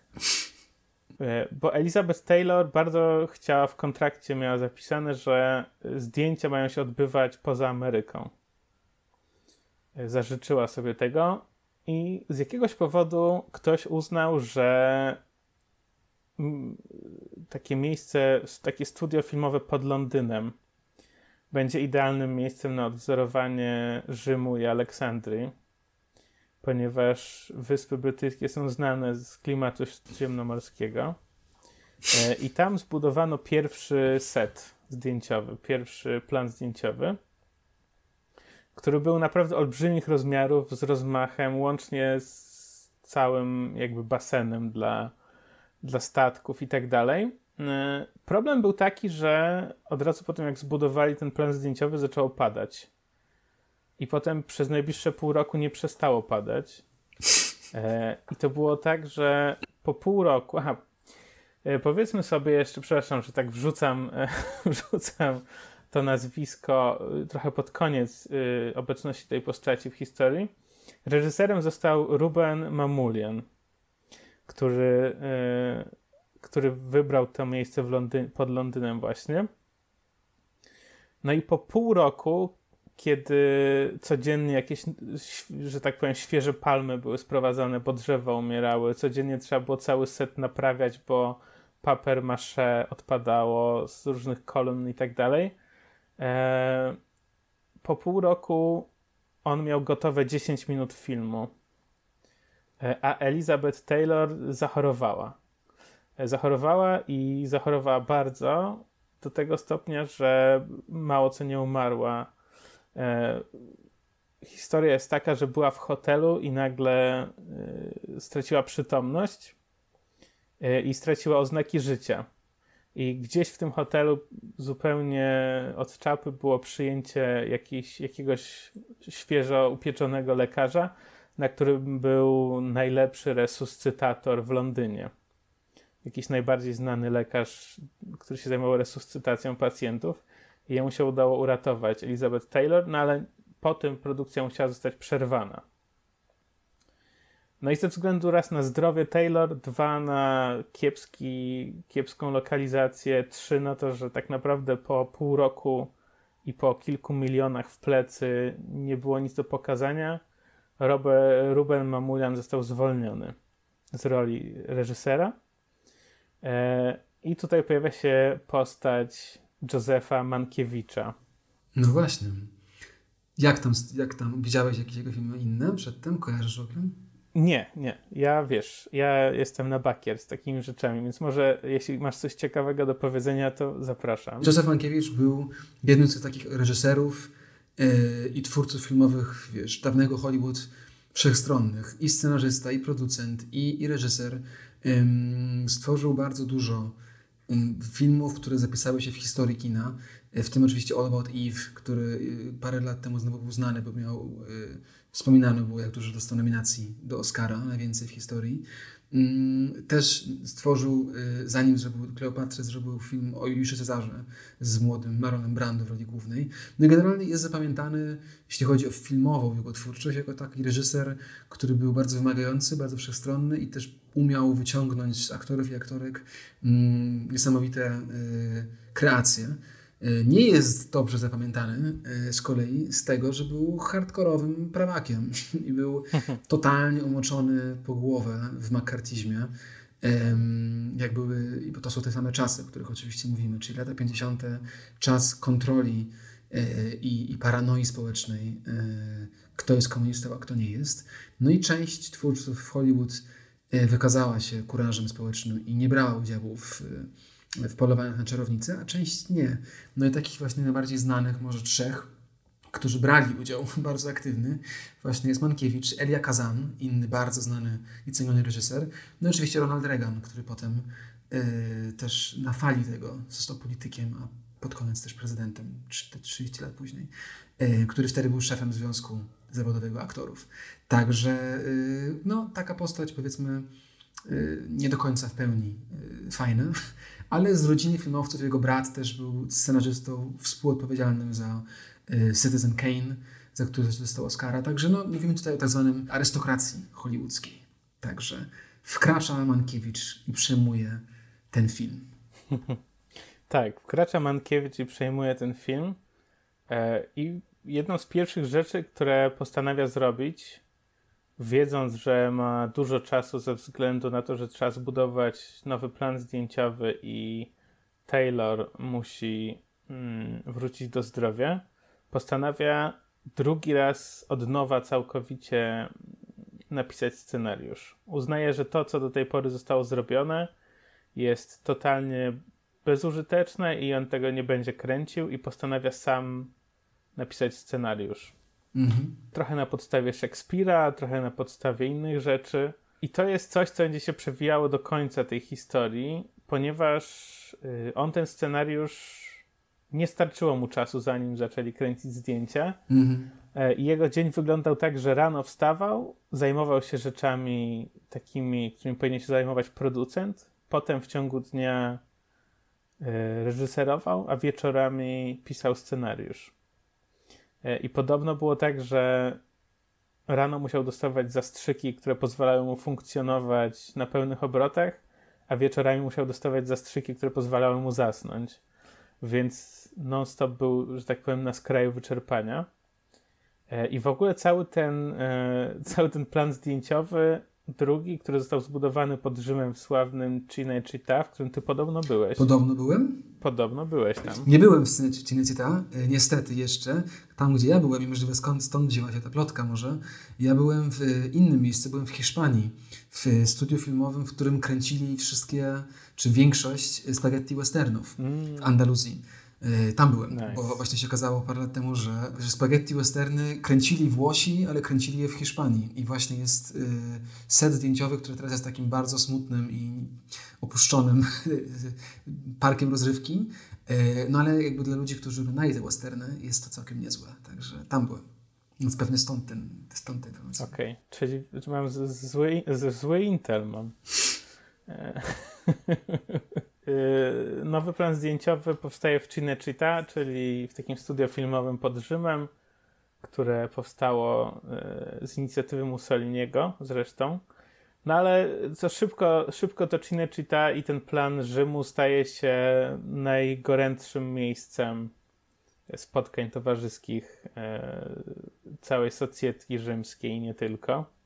E, bo Elizabeth Taylor bardzo chciała w kontrakcie, miała zapisane, że zdjęcia mają się odbywać poza Ameryką. E, zażyczyła sobie tego i z jakiegoś powodu ktoś uznał, że takie miejsce, takie studio filmowe pod Londynem będzie idealnym miejscem na odwzorowanie Rzymu i Aleksandrii ponieważ Wyspy Brytyjskie są znane z klimatu śródziemnomorskiego. E, I tam zbudowano pierwszy set zdjęciowy, pierwszy plan zdjęciowy, który był naprawdę olbrzymich rozmiarów, z rozmachem, łącznie z całym jakby basenem dla, dla statków i tak dalej. E, problem był taki, że od razu po tym, jak zbudowali ten plan zdjęciowy, zaczęło padać i potem przez najbliższe pół roku nie przestało padać. E, I to było tak, że po pół roku, aha, e, powiedzmy sobie jeszcze, przepraszam, że tak wrzucam, e, wrzucam to nazwisko e, trochę pod koniec e, obecności tej postaci w historii. Reżyserem został Ruben Mamulian, który, e, który wybrał to miejsce Londyn pod Londynem właśnie. No i po pół roku kiedy codziennie jakieś, że tak powiem, świeże palmy były sprowadzane, bo drzewa umierały, codziennie trzeba było cały set naprawiać, bo papier masze odpadało z różnych kolumn i tak dalej. E, po pół roku on miał gotowe 10 minut filmu, e, a Elizabeth Taylor zachorowała. E, zachorowała i zachorowała bardzo, do tego stopnia, że mało co nie umarła E, historia jest taka, że była w hotelu i nagle y, straciła przytomność y, i straciła oznaki życia. I gdzieś w tym hotelu zupełnie od czapy było przyjęcie jakiś, jakiegoś świeżo upieczonego lekarza, na którym był najlepszy resuscytator w Londynie. Jakiś najbardziej znany lekarz, który się zajmował resuscytacją pacjentów. I jemu się udało uratować Elizabeth Taylor, no ale potem produkcja musiała zostać przerwana. No i ze względu raz na zdrowie Taylor, dwa na kiepski, kiepską lokalizację, trzy na to, że tak naprawdę po pół roku i po kilku milionach w plecy nie było nic do pokazania, Robert, Ruben Mamulian został zwolniony z roli reżysera. E, I tutaj pojawia się postać Józefa Mankiewicza. No właśnie. Jak tam, jak tam widziałeś jakieś jego filmy inne przedtem? Kojarzysz okiem? Nie, nie. Ja wiesz, ja jestem na bakier z takimi rzeczami, więc może jeśli masz coś ciekawego do powiedzenia, to zapraszam. Józef Mankiewicz był jednym z takich reżyserów yy, i twórców filmowych, wiesz, dawnego Hollywood wszechstronnych. I scenarzysta, i producent, i, i reżyser. Yy, stworzył bardzo dużo filmów, które zapisały się w historii kina, e, w tym oczywiście All About Eve, który e, parę lat temu znowu był znany, bo miał, e, wspominano było, jak dużo dostał nominacji do Oscara, najwięcej w historii. Mm, też stworzył, zanim zrobił Kleopatrę, zrobił film o Juliuszu Cezarze z młodym Maronem Brando w roli głównej. No generalnie jest zapamiętany, jeśli chodzi o filmową jego twórczość, jako taki reżyser, który był bardzo wymagający, bardzo wszechstronny i też umiał wyciągnąć z aktorów i aktorek mm, niesamowite y, kreacje. Y, nie jest dobrze zapamiętany y, z kolei z tego, że był hardkorowym prawakiem i był totalnie umoczony po głowę w makartizmie. Jak były, bo to są te same czasy, o których oczywiście mówimy, czyli lata 50., czas kontroli i, i paranoi społecznej, kto jest komunistą, a kto nie jest. No i część twórców w Hollywood E, wykazała się kurażem społecznym i nie brała udziału w, w polowaniach na czarownice, a część nie. No i takich właśnie najbardziej znanych, może trzech, którzy brali udział, bardzo aktywny, właśnie jest Mankiewicz, Elia Kazan, inny bardzo znany i ceniony reżyser, no i oczywiście Ronald Reagan, który potem y, też na fali tego został politykiem, a pod koniec też prezydentem, 30 lat później, y, który wtedy był szefem Związku zawodowego aktorów. Także y, no, taka postać powiedzmy nie do końca w pełni fajna, ale z rodziny filmowców jego brat też był scenarzystą współodpowiedzialnym za Citizen Kane, za który dostał Oscara. Także no, mówimy tutaj o tak zwanym arystokracji hollywoodzkiej. Także wkracza Mankiewicz i przejmuje ten film. tak, wkracza Mankiewicz i przejmuje ten film. E, I jedną z pierwszych rzeczy, które postanawia zrobić, wiedząc, że ma dużo czasu ze względu na to, że trzeba zbudować nowy plan zdjęciowy i Taylor musi mm, wrócić do zdrowia, postanawia drugi raz od nowa całkowicie napisać scenariusz. Uznaje, że to, co do tej pory zostało zrobione, jest totalnie bezużyteczne i on tego nie będzie kręcił i postanawia sam napisać scenariusz. Mhm. Trochę na podstawie Szekspira, trochę na podstawie innych rzeczy. I to jest coś, co będzie się przewijało do końca tej historii, ponieważ y, on ten scenariusz nie starczyło mu czasu, zanim zaczęli kręcić zdjęcia. Mhm. E, I jego dzień wyglądał tak, że rano wstawał, zajmował się rzeczami takimi, którymi powinien się zajmować producent. Potem w ciągu dnia y, reżyserował, a wieczorami pisał scenariusz. E, I podobno było tak, że rano musiał dostawać zastrzyki, które pozwalały mu funkcjonować na pełnych obrotach, a wieczorami musiał dostawać zastrzyki, które pozwalały mu zasnąć. Więc non-stop był, że tak powiem, na skraju wyczerpania. E, I w ogóle cały ten, e, cały ten plan zdjęciowy drugi, który został zbudowany pod Rzymem w sławnym Cinecittà, w którym ty podobno byłeś. Podobno byłem? Podobno byłeś tam. Nie byłem w Cinecittà, e, niestety jeszcze. Tam, gdzie ja byłem i możliwe skąd, stąd wzięła się ta plotka może. Ja byłem w innym miejscu, byłem w Hiszpanii, w studiu filmowym, w którym kręcili wszystkie, czy większość spaghetti westernów mm. Andaluzji. E, tam byłem, nice. bo właśnie się okazało parę lat temu, że, że spaghetti westerny kręcili Włosi, ale kręcili je w Hiszpanii. I właśnie jest y, set zdjęciowy, który teraz jest takim bardzo smutnym i opuszczonym parkiem rozrywki. Y, no ale jakby dla ludzi, którzy lubią te westerny, jest to całkiem niezłe. Także tam byłem. Więc pewnie stąd, ten, stąd te informacje. Okej, okay. czyli mam zły, zły Intel mam. Y, nowy plan zdjęciowy powstaje w Cinecittà, czyli w takim studio filmowym pod Rzymem, które powstało y, z inicjatywy Mussoliniego zresztą. No ale co szybko, szybko to Cinecittà i ten plan Rzymu staje się najgorętszym miejscem spotkań towarzyskich y, całej socjetki rzymskiej nie tylko.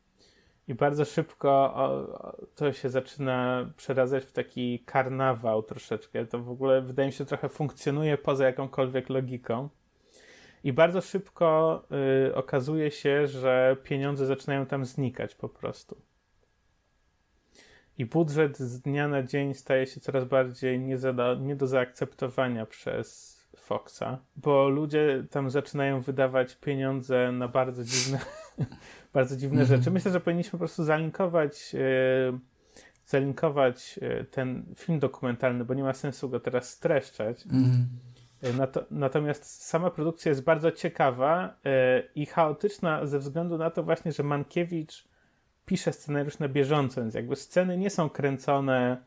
I bardzo szybko to się zaczyna przeradzać w taki karnawał troszeczkę. To w ogóle wydaje mi się trochę funkcjonuje poza jakąkolwiek logiką. I bardzo szybko y, okazuje się, że pieniądze zaczynają tam znikać po prostu. I budżet z dnia na dzień staje się coraz bardziej nie, do, nie do zaakceptowania przez Foxa, bo ludzie tam zaczynają wydawać pieniądze na bardzo dziwne bardzo dziwne rzeczy. Mhm. Myślę, że powinniśmy po prostu zalinkować, e, zalinkować e, ten film dokumentalny, bo nie ma sensu go teraz streszczać. Mhm. E, Nato, natomiast sama produkcja jest bardzo ciekawa i chaotyczna ze względu na to właśnie, że Mankiewicz pisze scenariusz na bieżąco, więc jakby sceny nie są kręcone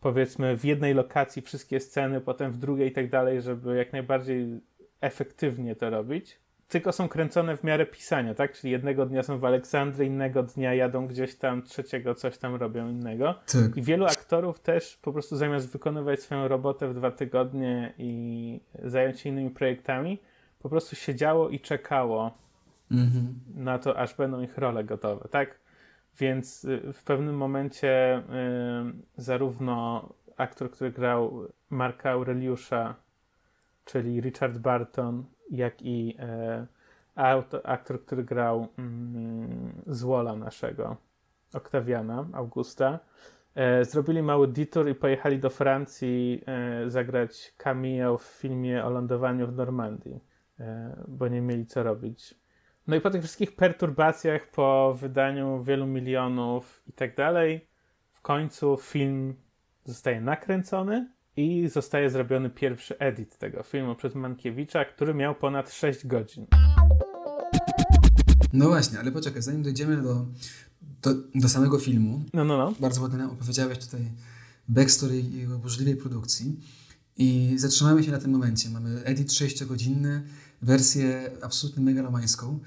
powiedzmy w jednej lokacji wszystkie sceny, potem w drugiej i tak dalej, żeby jak najbardziej efektywnie to robić tylko są kręcone w miarę pisania, tak? Czyli jednego dnia są w Aleksandrii, innego dnia jadą gdzieś tam, trzeciego coś tam robią innego. Tak. I wielu aktorów też po prostu zamiast wykonywać swoją robotę w dwa tygodnie i zająć się innymi projektami, po prostu siedziało i czekało mhm. na to, aż będą ich role gotowe, tak? Więc y, w pewnym momencie y, zarówno aktor, który grał Marka Aureliusza, czyli Richard Barton, jak i e, aktor, który grał mm, Zwola naszego, Oktawiana, Augusta, e, zrobili mały detour i pojechali do Francji e, zagrać cameo w filmie o lądowaniu w Normandii, bo nie mieli co robić. No i po tych wszystkich perturbacjach, po wydaniu wielu milionów i tak dalej, w końcu film zostaje nakręcony i zostaje zrobiony pierwszy edit tego filmu przez Mankiewicza, który miał ponad 6 godzin. No właśnie, ale poczekaj, zanim dojdziemy do, do, do samego filmu, no, no, no. bardzo ładnie opowiedziałeś tutaj backstory jego burzliwej produkcji i zatrzymamy się na tym momencie. Mamy edit 6-godzinny, wersję absolutnie megalomańską.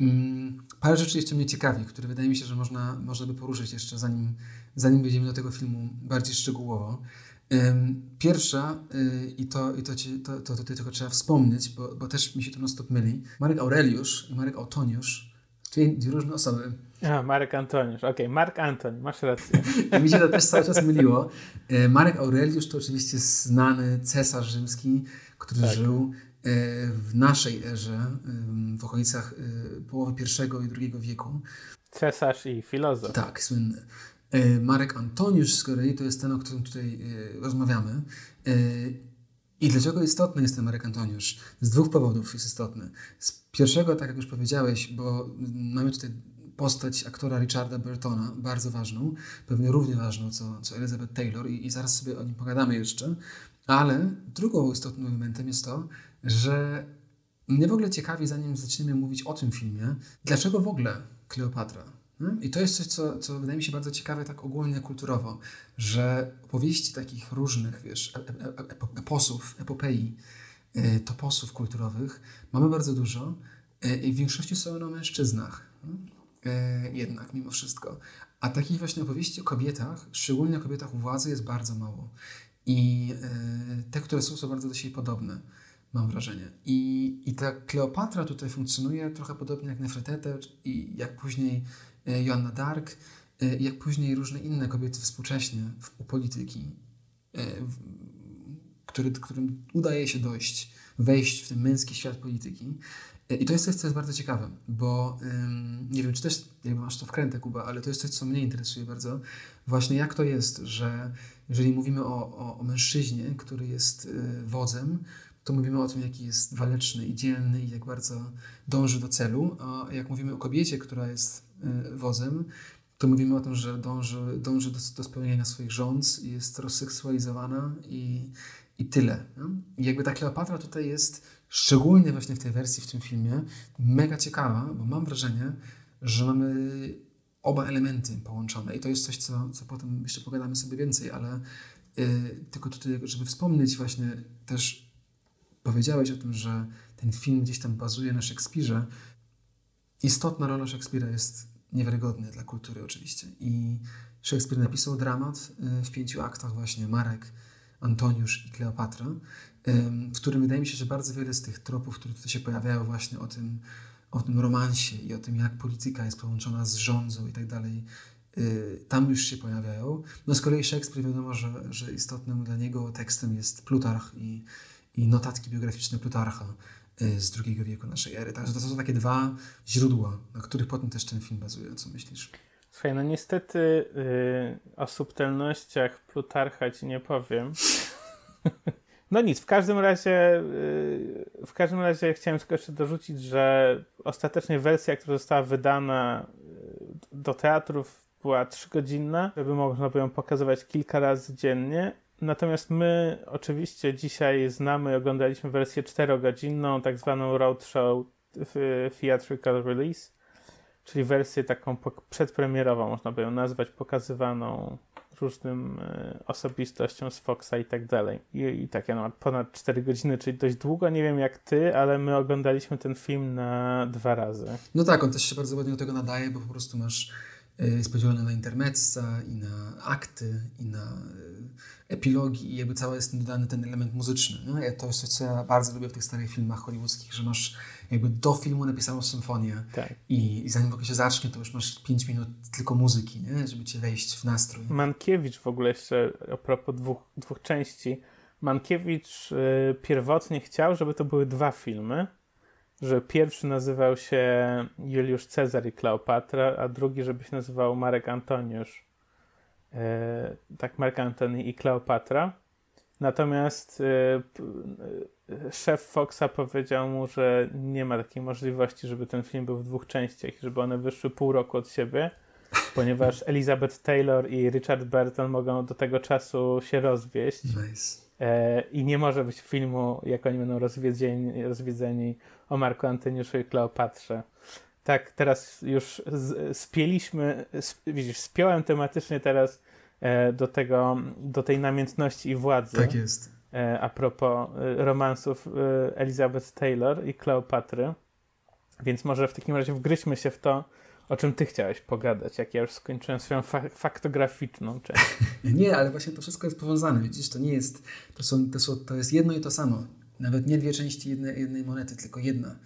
Mm, parę rzeczy jeszcze mnie ciekawi, które wydaje mi się, że można, można by poruszyć jeszcze zanim, zanim wejdziemy do tego filmu bardziej szczegółowo. Pierwsza, y, i to, i to, ci, to, to tutaj tylko trzeba wspomnieć, bo, bo też mi się to non stop myli. Marek Aureliusz i Marek Antoniusz, dwie, dwie różne osoby. A, Marek Antoniusz, okej, okay. Mark Antoni, masz rację. mi się to też cały czas myliło. E, Marek Aureliusz to oczywiście znany cesarz rzymski, który tak. żył e, w naszej erze, w okolicach e, połowy I i II wieku. Cesarz i filozof. Tak, słynny. E, Marek Antoniusz z kolei to jest ten, o którym tutaj e, rozmawiamy. E, I dlaczego istotny jest ten Marek Antoniusz? Z dwóch powodów jest istotny. Z pierwszego, tak jak już powiedziałeś, bo mamy tutaj postać aktora Richarda Burtona, bardzo ważną, pewnie równie ważną co, co Elizabeth Taylor i, i zaraz sobie o nim pogadamy jeszcze. Ale drugą istotnym momentem jest to, że mnie w ogóle ciekawi, zanim zaczniemy mówić o tym filmie, dlaczego w ogóle Kleopatra? I to jest coś, co, co wydaje mi się bardzo ciekawe tak ogólnie kulturowo, że opowieści takich różnych, wiesz, e, e, e, eposów, epopei, toposów kulturowych mamy bardzo dużo i w większości są one o mężczyznach. Jednak, mimo wszystko. A takich właśnie opowieści o kobietach, szczególnie o kobietach u władzy, jest bardzo mało. I te, które są, są bardzo do siebie podobne, mam wrażenie. I, i ta Kleopatra tutaj funkcjonuje trochę podobnie jak Nefertete i jak później Joanna Dark, e, jak później różne inne kobiety współcześnie u polityki, e, który, którym udaje się dojść, wejść w ten męski świat polityki. I to jest coś, co jest bardzo ciekawe, bo nie wiem, czy też jakby masz to wkrętę, Kuba, ale to jest coś, co mnie interesuje bardzo. Właśnie jak to jest, że jeżeli mówimy o, o, o mężczyźnie, który jest wodzem, to mówimy o tym, jaki jest waleczny i dzielny i jak bardzo dąży do celu. A jak mówimy o kobiecie, która jest y, wodzem, to mówimy o tym, że dąży, dąży do, do spełnienia swoich rządz, jest rozseksualizowana i, i tyle. I jakby ta Kleopatra tutaj jest, szczególnie właśnie w tej wersji, w tym filmie, mega ciekawa, bo mam wrażenie, że mamy oba elementy połączone i to jest coś, co, co potem jeszcze pogadamy sobie więcej, ale yy, tylko tutaj, żeby wspomnieć właśnie też powiedziałeś o tym, że ten film gdzieś tam bazuje na Szekspirze. Istotna rola Szekspira jest niewiarygodna dla kultury oczywiście i Szekspir napisał dramat y, w pięciu aktach właśnie Marek, Antoniusz i Kleopatra, w którym wydaje mi się, że bardzo wiele z tych tropów, które tutaj się pojawiają właśnie o tym, o tym romansie i o tym, jak polityka jest połączona z rządzą i tak dalej, y, tam już się pojawiają. No z kolei Szekspir wiadomo, że, że istotnym dla niego tekstem jest Plutarch i, i notatki biograficzne Plutarcha z II wieku naszej ery. Także to są takie dwa źródła, na których potem też ten film bazuje. Co myślisz? Słuchaj, no niestety yy, o subtelnościach Plutarcha ci nie powiem. No nic, w każdym razie yy, w każdym razie chciałem tylko jeszcze dorzucić, że ostatecznie wersja, która została wydana y, do teatrów była trzygodzinna, żeby można było ją pokazywać kilka razy dziennie. Natomiast my oczywiście dzisiaj znamy, oglądaliśmy wersję czterogodzinną, tak zwaną roadshow theatrical release czyli wersję taką przedpremierową, można by ją nazwać, pokazywaną różnym e, osobistościom z Foxa i tak dalej. I, i tak, ja mam ponad 4 godziny, czyli dość długo. Nie wiem jak ty, ale my oglądaliśmy ten film na dwa razy. No tak, on też się bardzo ładnie do tego nadaje, bo po prostu masz jest podzielony na intermezza i na akty i na e, epilogi i jakby cały jest dodany ten element muzyczny. No, to jest coś, co ja bardzo lubię w tych starych filmach hollywoodzkich, że masz jakby do filmu napisaną symfonię tak. i, i zanim w ogóle się zacznie, to już masz 5 minut tylko muzyki, nie? żeby cię wejść w nastrój. Mankiewicz w ogóle jeszcze, a propos dwóch, dwóch części, Mankiewicz y, pierwotnie chciał, żeby to były dwa filmy, że pierwszy nazywał się Juliusz Cezar i Kleopatra, a drugi, żeby się nazywał Marek Antoniusz. Y, tak, Marek Antoni i Kleopatra. Natomiast y, y, szef Foxa powiedział mu, że nie ma takiej możliwości, żeby ten film był w dwóch częściach, żeby one wyszły pół roku od siebie, ponieważ Elizabeth Taylor i Richard Burton mogą do tego czasu się rozwieść. Nice. E, I nie może być filmu, jak oni będą rozwiedzeni, rozwiedzeni o Marku Antoniuszu i Kleopatrze. Tak, teraz już spieliśmy, widzisz, spiąłem tematycznie teraz E, do tego, do tej namiętności i władzy. Tak jest. E, a propos romansów Elizabeth Taylor i Kleopatry. Więc może w takim razie wgryźmy się w to, o czym ty chciałeś pogadać, jak ja już skończyłem swoją fa faktograficzną część. nie, ale właśnie to wszystko jest powiązane. Widzisz, to nie jest, to, są, to, są, to jest jedno i to samo. Nawet nie dwie części jednej, jednej monety, tylko jedna.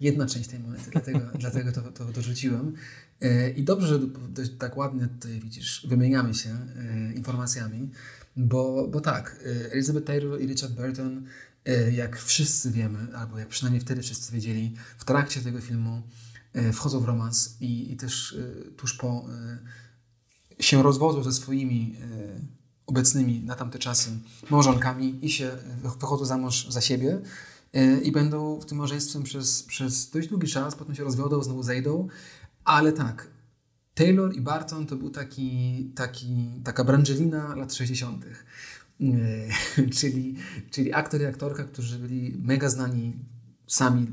Jedna część tej monety, dlatego, dlatego to, to dorzuciłem. E, I dobrze, że tak ładnie tutaj widzisz, wymieniamy się e, informacjami, bo, bo tak, e, Elizabeth Taylor i Richard Burton, jak wszyscy wiemy, albo jak przynajmniej wtedy wszyscy wiedzieli, w trakcie tego filmu wchodzą w romans i, i też tuż po się rozwodzą ze swoimi obecnymi na tamte czasy małżonkami i się wychodzą za mąż za siebie i będą w tym małżeństwem przez, przez dość długi czas, potem się rozwiodą, znowu zejdą, ale tak, Taylor i Barton to był taki, taki, taka Brangelina lat 60., e, czyli, czyli aktor i aktorka, którzy byli mega znani sami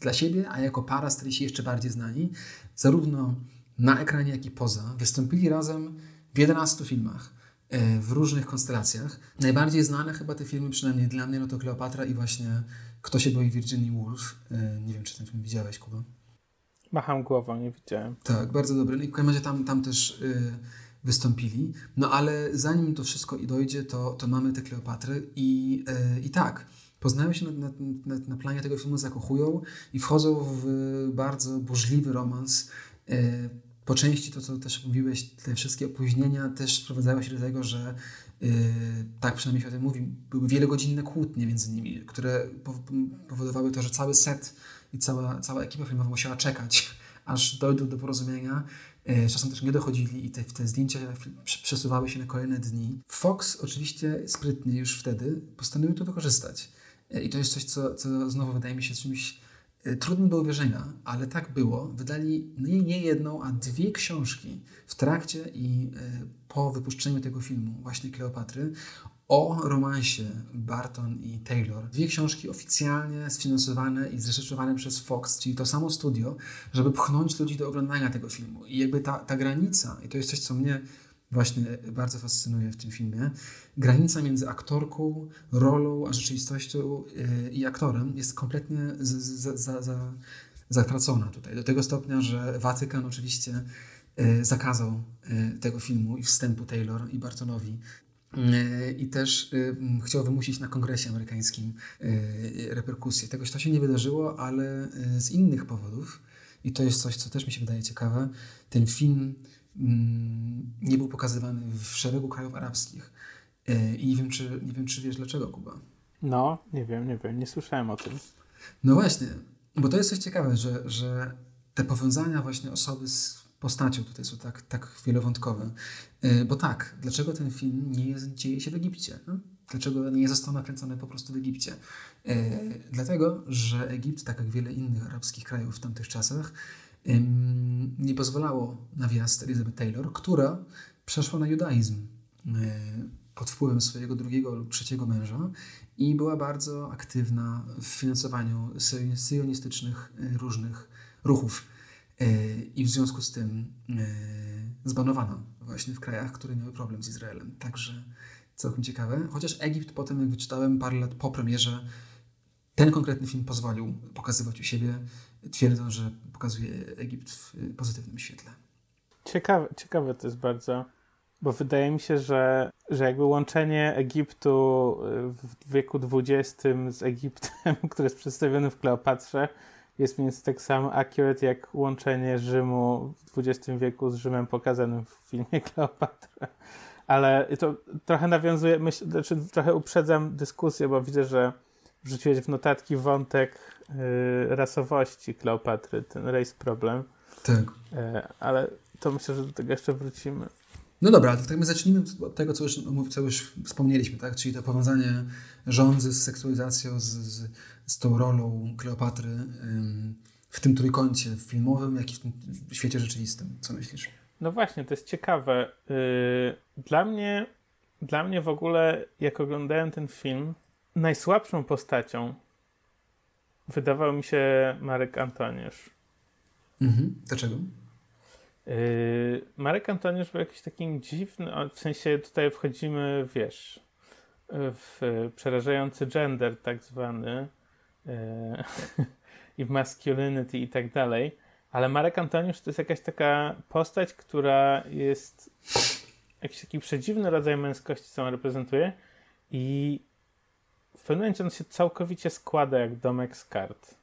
dla siebie, a jako para stali się jeszcze bardziej znani, zarówno na ekranie, jak i poza. Wystąpili razem w 11 filmach e, w różnych konstelacjach. Najbardziej znane chyba te filmy, przynajmniej dla mnie, no to Kleopatra i właśnie Kto się boi Virginia Woolf. E, nie wiem, czy ten film widziałeś, Kuba. Macham głową, nie widziałem. Tak, bardzo dobry. No i w każdym razie tam, tam też y, wystąpili. No ale zanim to wszystko i dojdzie, to, to mamy te Kleopatry i, i tak, poznają się na, na, na, planie tego filmu, zakochują i wchodzą w bardzo burzliwy romans. Y, po części to, co też mówiłeś, te wszystkie opóźnienia też sprowadzają się do tego, że yy, tak przynajmniej się o tym mówi, były wielogodzinne kłótnie między nimi, które powodowały to, że cały set i cała, cała ekipa filmowa musiała czekać, aż dojdą do porozumienia. E, czasem też nie dochodzili i te, te zdjęcia przesuwały się na kolejne dni. Fox oczywiście sprytnie już wtedy postanowił to wykorzystać. I to jest coś, co, co znowu wydaje mi się czymś trudnym do uwierzenia, ale tak było. Wydali nie, nie jedną, a dwie książki w trakcie i po wypuszczeniu tego filmu, właśnie Kleopatry, o romansie Barton i Taylor. Dwie książki oficjalnie sfinansowane i zreżyserowane przez Fox, czyli to samo studio, żeby pchnąć ludzi do oglądania tego filmu. I jakby ta, ta granica, i to jest coś, co mnie właśnie bardzo fascynuje w tym filmie, granica między aktorką, rolą, a rzeczywistością yy, i aktorem jest kompletnie zatracona tutaj. Do tego stopnia, że Watykan oczywiście yy, zakazał yy, tego filmu i wstępu Taylor i Bartonowi i też y, chciał wymusić na kongresie amerykańskim y, reperkusje. Tegoś to się nie wydarzyło, ale y, z innych powodów, i to jest coś, co też mi się wydaje ciekawe, ten film nie był pokazywany w szeregu krajów arabskich. I nie wiem, czy, nie wiem, czy wiesz dlaczego, Kuba. No, nie wiem, nie wiem, nie słyszałem o tym. No właśnie, bo to jest coś ciekawe, że, że te powiązania właśnie osoby z postacią tutaj są tak, tak wielowątkowe. E, bo tak, dlaczego ten film nie jest, dzieje się w Egipcie? No? Dlaczego nie został nakręcony po prostu w Egipcie? E, dlatego, że Egipt, tak jak wiele innych arabskich krajów w tamtych czasach, nie pozwalało na wjazd Elizabeth Taylor, która przeszła na judaizm e, pod wpływem swojego drugiego lub trzeciego męża i była bardzo aktywna w finansowaniu syjonistycznych różnych ruchów. E, I w związku z tym e, zbanowano właśnie w krajach, które miały problem z Izraelem. Także całkiem ciekawe. Chociaż Egipt potem, jak wyczytałem parę lat po premierze, ten konkretny film pozwolił pokazywać u siebie, twierdząc, że pokazuje Egipt w pozytywnym świetle. Ciekawe, ciekawe to jest bardzo, bo wydaje mi się, że, że jakby łączenie Egiptu w wieku XX z Egiptem, który jest przedstawiony w Kleopatrze, jest więc tak samo accurate jak łączenie Rzymu w XX wieku z Rzymem pokazanym w filmie Kleopatra. Ale to trochę nawiązuje, myśl, znaczy trochę uprzedzam dyskusję, bo widzę, że wrzuciłeś w notatki wątek yy, rasowości Kleopatry, ten race problem. Tak. Yy, ale to myślę, że do tego jeszcze wrócimy. No dobra, to tak my zacznijmy od tego, co już, co już wspomnieliśmy, tak? czyli to powiązanie rządzy z seksualizacją, z, z, z tą rolą Kleopatry w tym trójkącie filmowym, jak i w tym świecie rzeczywistym. Co myślisz? No właśnie, to jest ciekawe. Y, dla mnie, dla mnie w ogóle, jak oglądałem ten film, najsłabszą postacią wydawał mi się Marek Antoniusz. Mhm. Dlaczego? Yy, Marek Antoniusz był jakiś takim dziwny, w sensie tutaj wchodzimy, wiesz, w przerażający gender tak zwany yy, i w masculinity i tak dalej, ale Marek Antoniusz to jest jakaś taka postać, która jest jakiś taki przedziwny rodzaj męskości, co on reprezentuje i w pewnym momencie on się całkowicie składa jak domek z kart.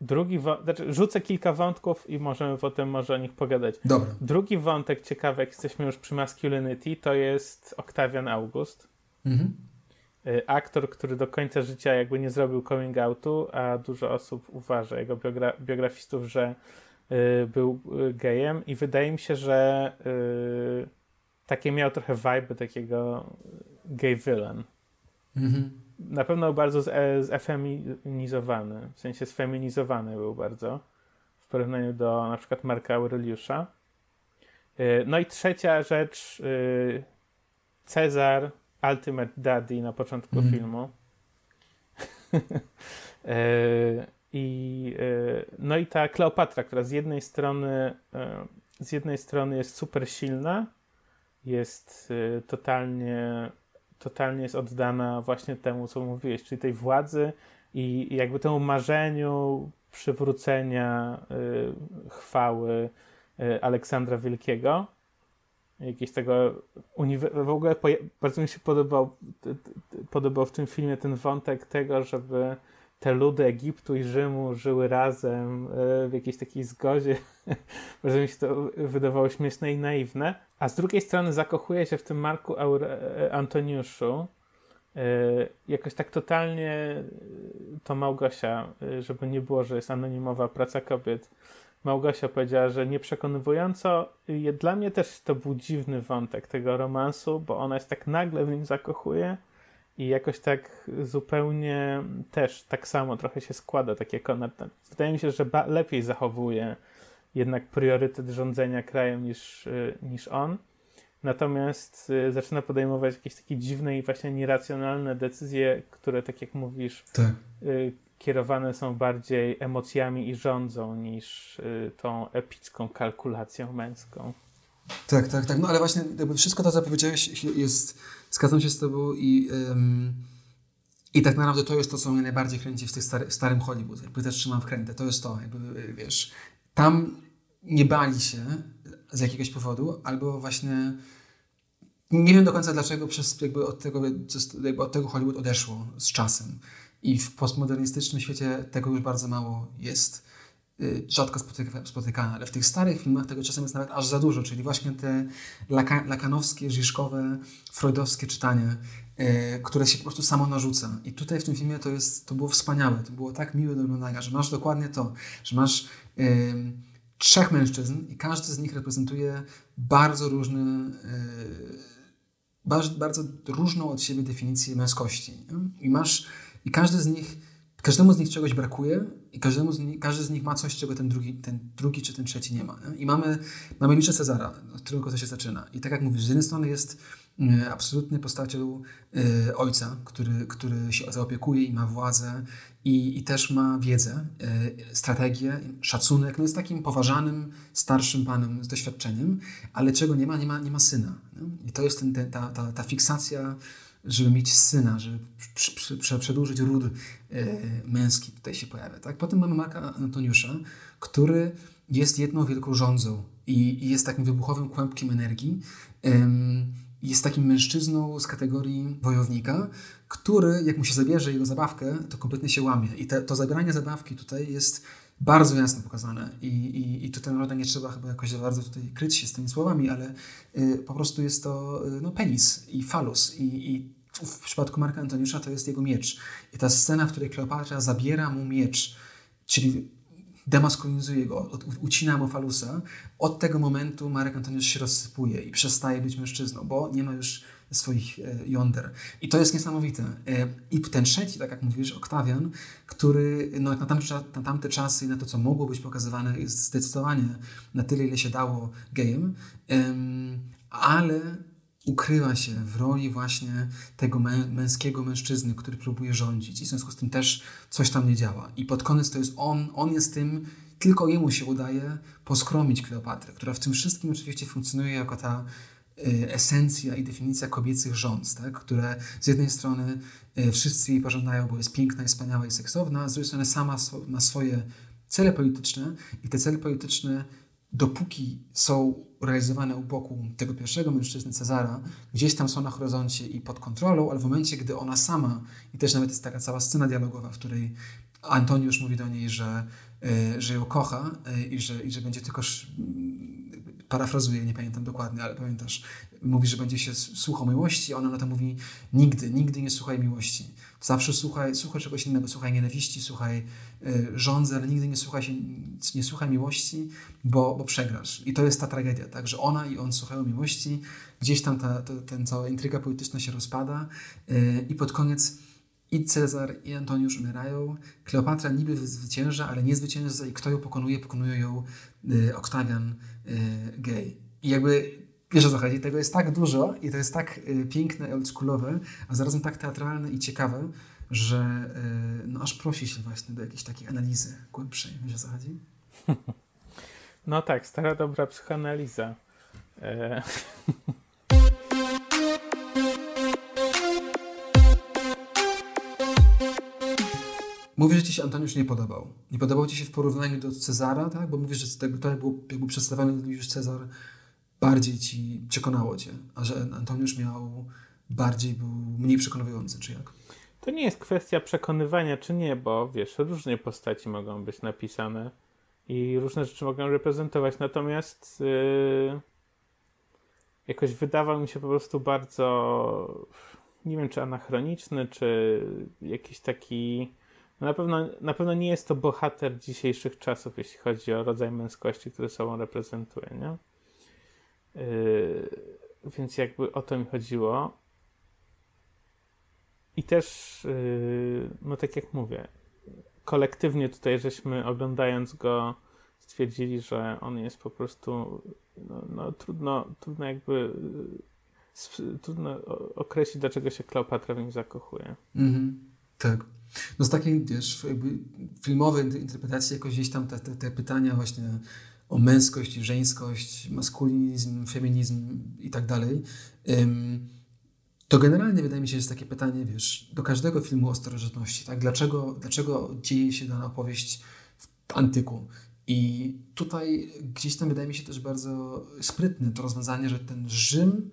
Drugi wątek, znaczy rzucę kilka wątków i możemy potem może o nich pogadać. Dobra. Drugi wątek ciekawy, jak jesteśmy już przy masculinity, to jest Octavian August. Mhm. Y, aktor, który do końca życia jakby nie zrobił coming outu, a dużo osób uważa, jego biogra biografistów, że y, był y, gejem i wydaje mi się, że y, takie miał trochę vibe takiego gay villain. Mhm na pewno bardzo zefeminizowany, w sensie sfeminizowany był bardzo w porównaniu do na przykład Marka Aureliusza. Y, no i trzecia rzecz, y, Cezar, Ultimate Daddy na początku mm. filmu. Y, I, no i ta Kleopatra, która z jednej strony z jednej strony jest super silna, jest totalnie totalnie jest oddana właśnie temu, co mówiłeś, czyli tej władzy i, jakby temu marzeniu przywrócenia y, chwały y, Aleksandra Wielkiego. Jakieś tego w ogóle bardzo mi się podobał, podobał w tym filmie ten wątek tego, żeby te ludy Egiptu i Rzymu żyły razem y, w jakiejś takiej zgodzie. Bardzo mi się to wydawało śmieszne i naiwne. A z drugiej strony zakochuje się w tym Marku Aure Antoniuszu. E, jakoś tak totalnie e, to Małgosia, e, żeby nie było, że jest anonimowa praca kobiet. Małgosia powiedziała, że nieprzekonywująco. Dla mnie też to był dziwny wątek tego romansu, bo ona jest tak nagle w nim zakochuje I jakoś tak zupełnie też tak samo trochę się składa, tak jak ona. Wydaje mi się, że lepiej zachowuje jednak priorytet rządzenia krajem niż, y, niż on. Natomiast y, zaczyna podejmować jakieś takie dziwne i właśnie nieracjonalne decyzje, które, tak jak mówisz, tak. Y, kierowane są bardziej emocjami i rządzą niż tą epicką kalkulacją męską. Tak, tak, tak. No ale właśnie wszystko to, co powiedziałeś, jest, zgadzam się z Tobą i, ym, i tak naprawdę to jest to, co mnie najbardziej kręci w, tych stary, w starym Hollywood. Jakby też trzymam w krętę. To jest to, jakby, wiesz, tam nie bali się z jakiegoś powodu, albo właśnie nie wiem do końca dlaczego przez jakby od tego, jakby od tego Hollywood odeszło z czasem. I w postmodernistycznym świecie tego już bardzo mało jest. Y, rzadko spotyka, spotykane, ale w tych starych filmach tego czasem jest nawet aż za dużo, czyli właśnie te laka, lakanowskie, żiżkowe, freudowskie czytanie, yy, które się po prostu samo narzuca. I tutaj w tym filmie to, jest, to było wspaniałe, to było tak miłe do oglądania, że masz dokładnie to, że masz yy, trzech mężczyzn i każdy z nich reprezentuje bardzo różny, yy, bardzo, bardzo różną od siebie definicję męskości. I masz, i każdy z nich Każdemu z nich czegoś brakuje i każdemu z nich, każdy z nich ma coś, czego ten drugi, ten drugi czy ten trzeci nie ma. Nie? I mamy, mamy Liczę Cezara, od którego to się zaczyna. I tak jak mówisz, z jednej strony jest y, absolutnie postacią y, ojca, który, który się zaopiekuje i ma władzę i, i też ma wiedzę, y, strategię, szacunek. No jest takim poważanym, starszym panem z doświadczeniem, ale czego nie ma? Nie ma, nie ma syna. Nie? I to jest ten, ten, ta, ta, ta fiksacja żeby mieć syna, żeby przedłużyć ród e, męski tutaj się pojawia. Tak? Potem mamy Marka Antoniusza, który jest jedną wielką rządzą i, jest takim wybuchowym kłębkiem energii. jest takim mężczyzną z kategorii wojownika, który, jak mu się zabierze jego zabawkę, to kompletnie się łamie. I te, to zabieranie zabawki tutaj jest bardzo jasno pokazane i, i, i tutaj naprawdę nie trzeba chyba jakoś bardzo tutaj kryć się z tymi słowami, ale y, po prostu jest to y, no, penis i falus i, i w przypadku Marka Antoniusza to jest jego miecz. I ta scena, w której Kleopatra zabiera mu miecz, czyli demaskulinizuje go, ucina mu falusa, od tego momentu Marek Antoniusz się rozsypuje i przestaje być mężczyzną, bo nie ma już swoich e, jąder. I to jest niesamowite. E, I ten trzeci, tak jak mówisz, Oktawian, który no, na, tamte, na tamte czasy i na to, co mogło być pokazywane, jest zdecydowanie na tyle, ile się dało gejem, ale ukryła się w roli właśnie tego męskiego mężczyzny, który próbuje rządzić i w związku z tym też coś tam nie działa. I pod koniec to jest on, on jest tym, tylko jemu się udaje poskromić Kleopatrę, która w tym wszystkim oczywiście funkcjonuje jako ta esencja i definicja kobiecych rząd, tak? które z jednej strony y, wszyscy jej pożądają, bo jest piękna, jest wspaniała i seksowna, a z drugiej strony sama ma swoje cele polityczne i te cele polityczne, dopóki są realizowane u boku tego pierwszego mężczyzny Cezara, gdzieś tam są na horyzoncie i pod kontrolą, ale w momencie, gdy ona sama, i też nawet jest taka cała scena dialogowa, w której Antoniusz mówi do niej, że, y, że ją kocha i że, i że będzie tylko parafrazuję, nie pamiętam dokładnie, ale pamiętasz, mówi, że będzie się słuchał miłości, a ona na to mówi nigdy, nigdy nie słuchaj miłości. Zawsze słuchaj, słuchaj czegoś innego, słuchaj nienawiści, słuchaj y, żądzy, ale nigdy nie słuchaj, się, nie słuchaj miłości, bo, bo przegrasz. I to jest ta tragedia, tak, że ona i on słuchają miłości, gdzieś tam ta, ta, ten cała intryga polityczna się rozpada y, i pod koniec i Cezar, i Antoniusz umierają. Kleopatra niby zwycięża, ale nie zwycięża i kto ją pokonuje? Pokonuje ją y, Oktawian y, Gay. I jakby, wiesz o co chodzi, tego jest tak dużo i to jest tak y, piękne, oldschoolowe, a zarazem tak teatralne i ciekawe, że y, no, aż prosi się właśnie do jakiejś takiej analizy głębszej. Wiesz o co chodzi? No tak, stara dobra psychoanaliza. E Mówisz, że ci się Antoniusz nie podobał. Nie podobał ci się w porównaniu do Cezara, tak? Bo mówisz, że tak, to był, jakby przedstawiony już Cezar bardziej ci przekonało cię, a że Antoniusz miał bardziej, był mniej przekonujący, czy jak? To nie jest kwestia przekonywania, czy nie, bo wiesz, różne postaci mogą być napisane i różne rzeczy mogą reprezentować, natomiast yy, jakoś wydawał mi się po prostu bardzo, nie wiem, czy anachroniczny, czy jakiś taki na pewno, na pewno nie jest to bohater dzisiejszych czasów, jeśli chodzi o rodzaj męskości, który sobą reprezentuje, nie? Yy, więc jakby o to mi chodziło. I też, yy, no tak jak mówię, kolektywnie tutaj żeśmy oglądając go stwierdzili, że on jest po prostu no, no trudno, trudno jakby trudno określić, dlaczego się Kleopatra w nim zakochuje. Mhm, tak. No z takiej, wiesz, filmowej interpretacji jakoś gdzieś tam te, te, te pytania właśnie o męskość żeńskość, maskulinizm, feminizm i tak dalej, to generalnie wydaje mi się, że jest takie pytanie, wiesz, do każdego filmu o starożytności, tak? Dlaczego, dlaczego dzieje się dana opowieść w antyku? I tutaj gdzieś tam wydaje mi się też bardzo sprytne to rozwiązanie, że ten Rzym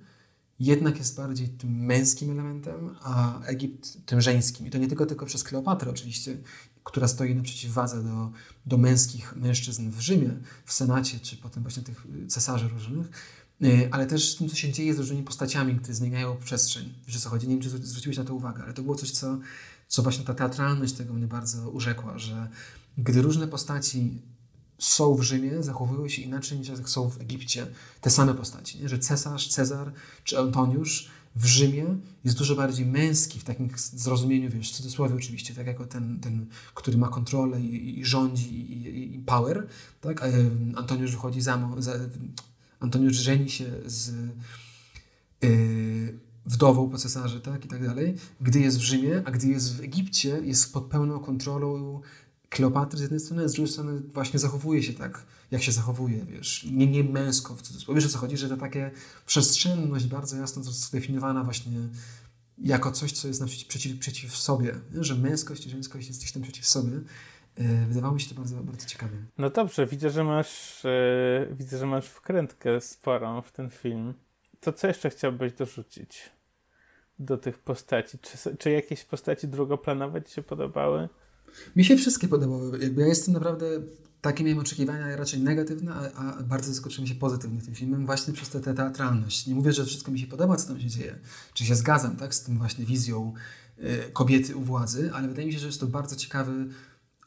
jednak jest bardziej tym męskim elementem, a Egipt tym żeńskim. I to nie tylko tylko przez Kleopatrę oczywiście, która stoi na przeciwwadze do, do męskich mężczyzn w Rzymie, w Senacie, czy potem właśnie tych cesarzy różnych, y, ale też z tym, co się dzieje z różnymi postaciami, gdy zmieniają przestrzeń. O co chodzi? Nie wiem, czy zwróciłeś na to uwagę, ale to było coś, co, co właśnie ta teatralność tego mnie bardzo urzekła, że gdy różne postaci są w Rzymie, zachowują się inaczej niż jak są w Egipcie. Te same postaci, nie? że cesarz, Cezar czy Antoniusz w Rzymie jest dużo bardziej męski w takim zrozumieniu, wiesz, w cudzysłowie oczywiście, tak jako ten, ten który ma kontrolę i, i rządzi i, i, power, tak? Antoniusz wychodzi za, za Antoniusz żeni się z yy, wdową po cesarze, tak? I tak dalej, gdy jest w Rzymie, a gdy jest w Egipcie, jest pod pełną kontrolą Kleopatry z jednej strony, z drugiej strony właśnie zachowuje się tak, jak się zachowuje, wiesz, nie, nie męsko w cudzysłowie. Wiesz o co chodzi, że to takie przestrzenność bardzo jasno zdefiniowana właśnie jako coś, co jest naprzeciw, przeciw, przeciw sobie, że męskość i żeńskość jest gdzieś tam przeciw sobie. E, wydawało mi się to bardzo, bardzo ciekawe. No dobrze, widzę, że masz yy, widzę, że masz wkrętkę sporą w ten film. To co jeszcze chciałbyś dorzucić do tych postaci? Czy, czy jakieś postaci drugoplanowe Ci się podobały? Mi się wszystkie podobały. Jakby ja jestem naprawdę, takie miałem oczekiwania raczej negatywne, a, a bardzo zaskoczyłem się pozytywnie tym filmem właśnie przez tę teatralność. Nie mówię, że wszystko mi się podoba, co tam się dzieje, czy się zgadzam tak, z tym właśnie wizją y, kobiety u władzy, ale wydaje mi się, że jest to bardzo ciekawy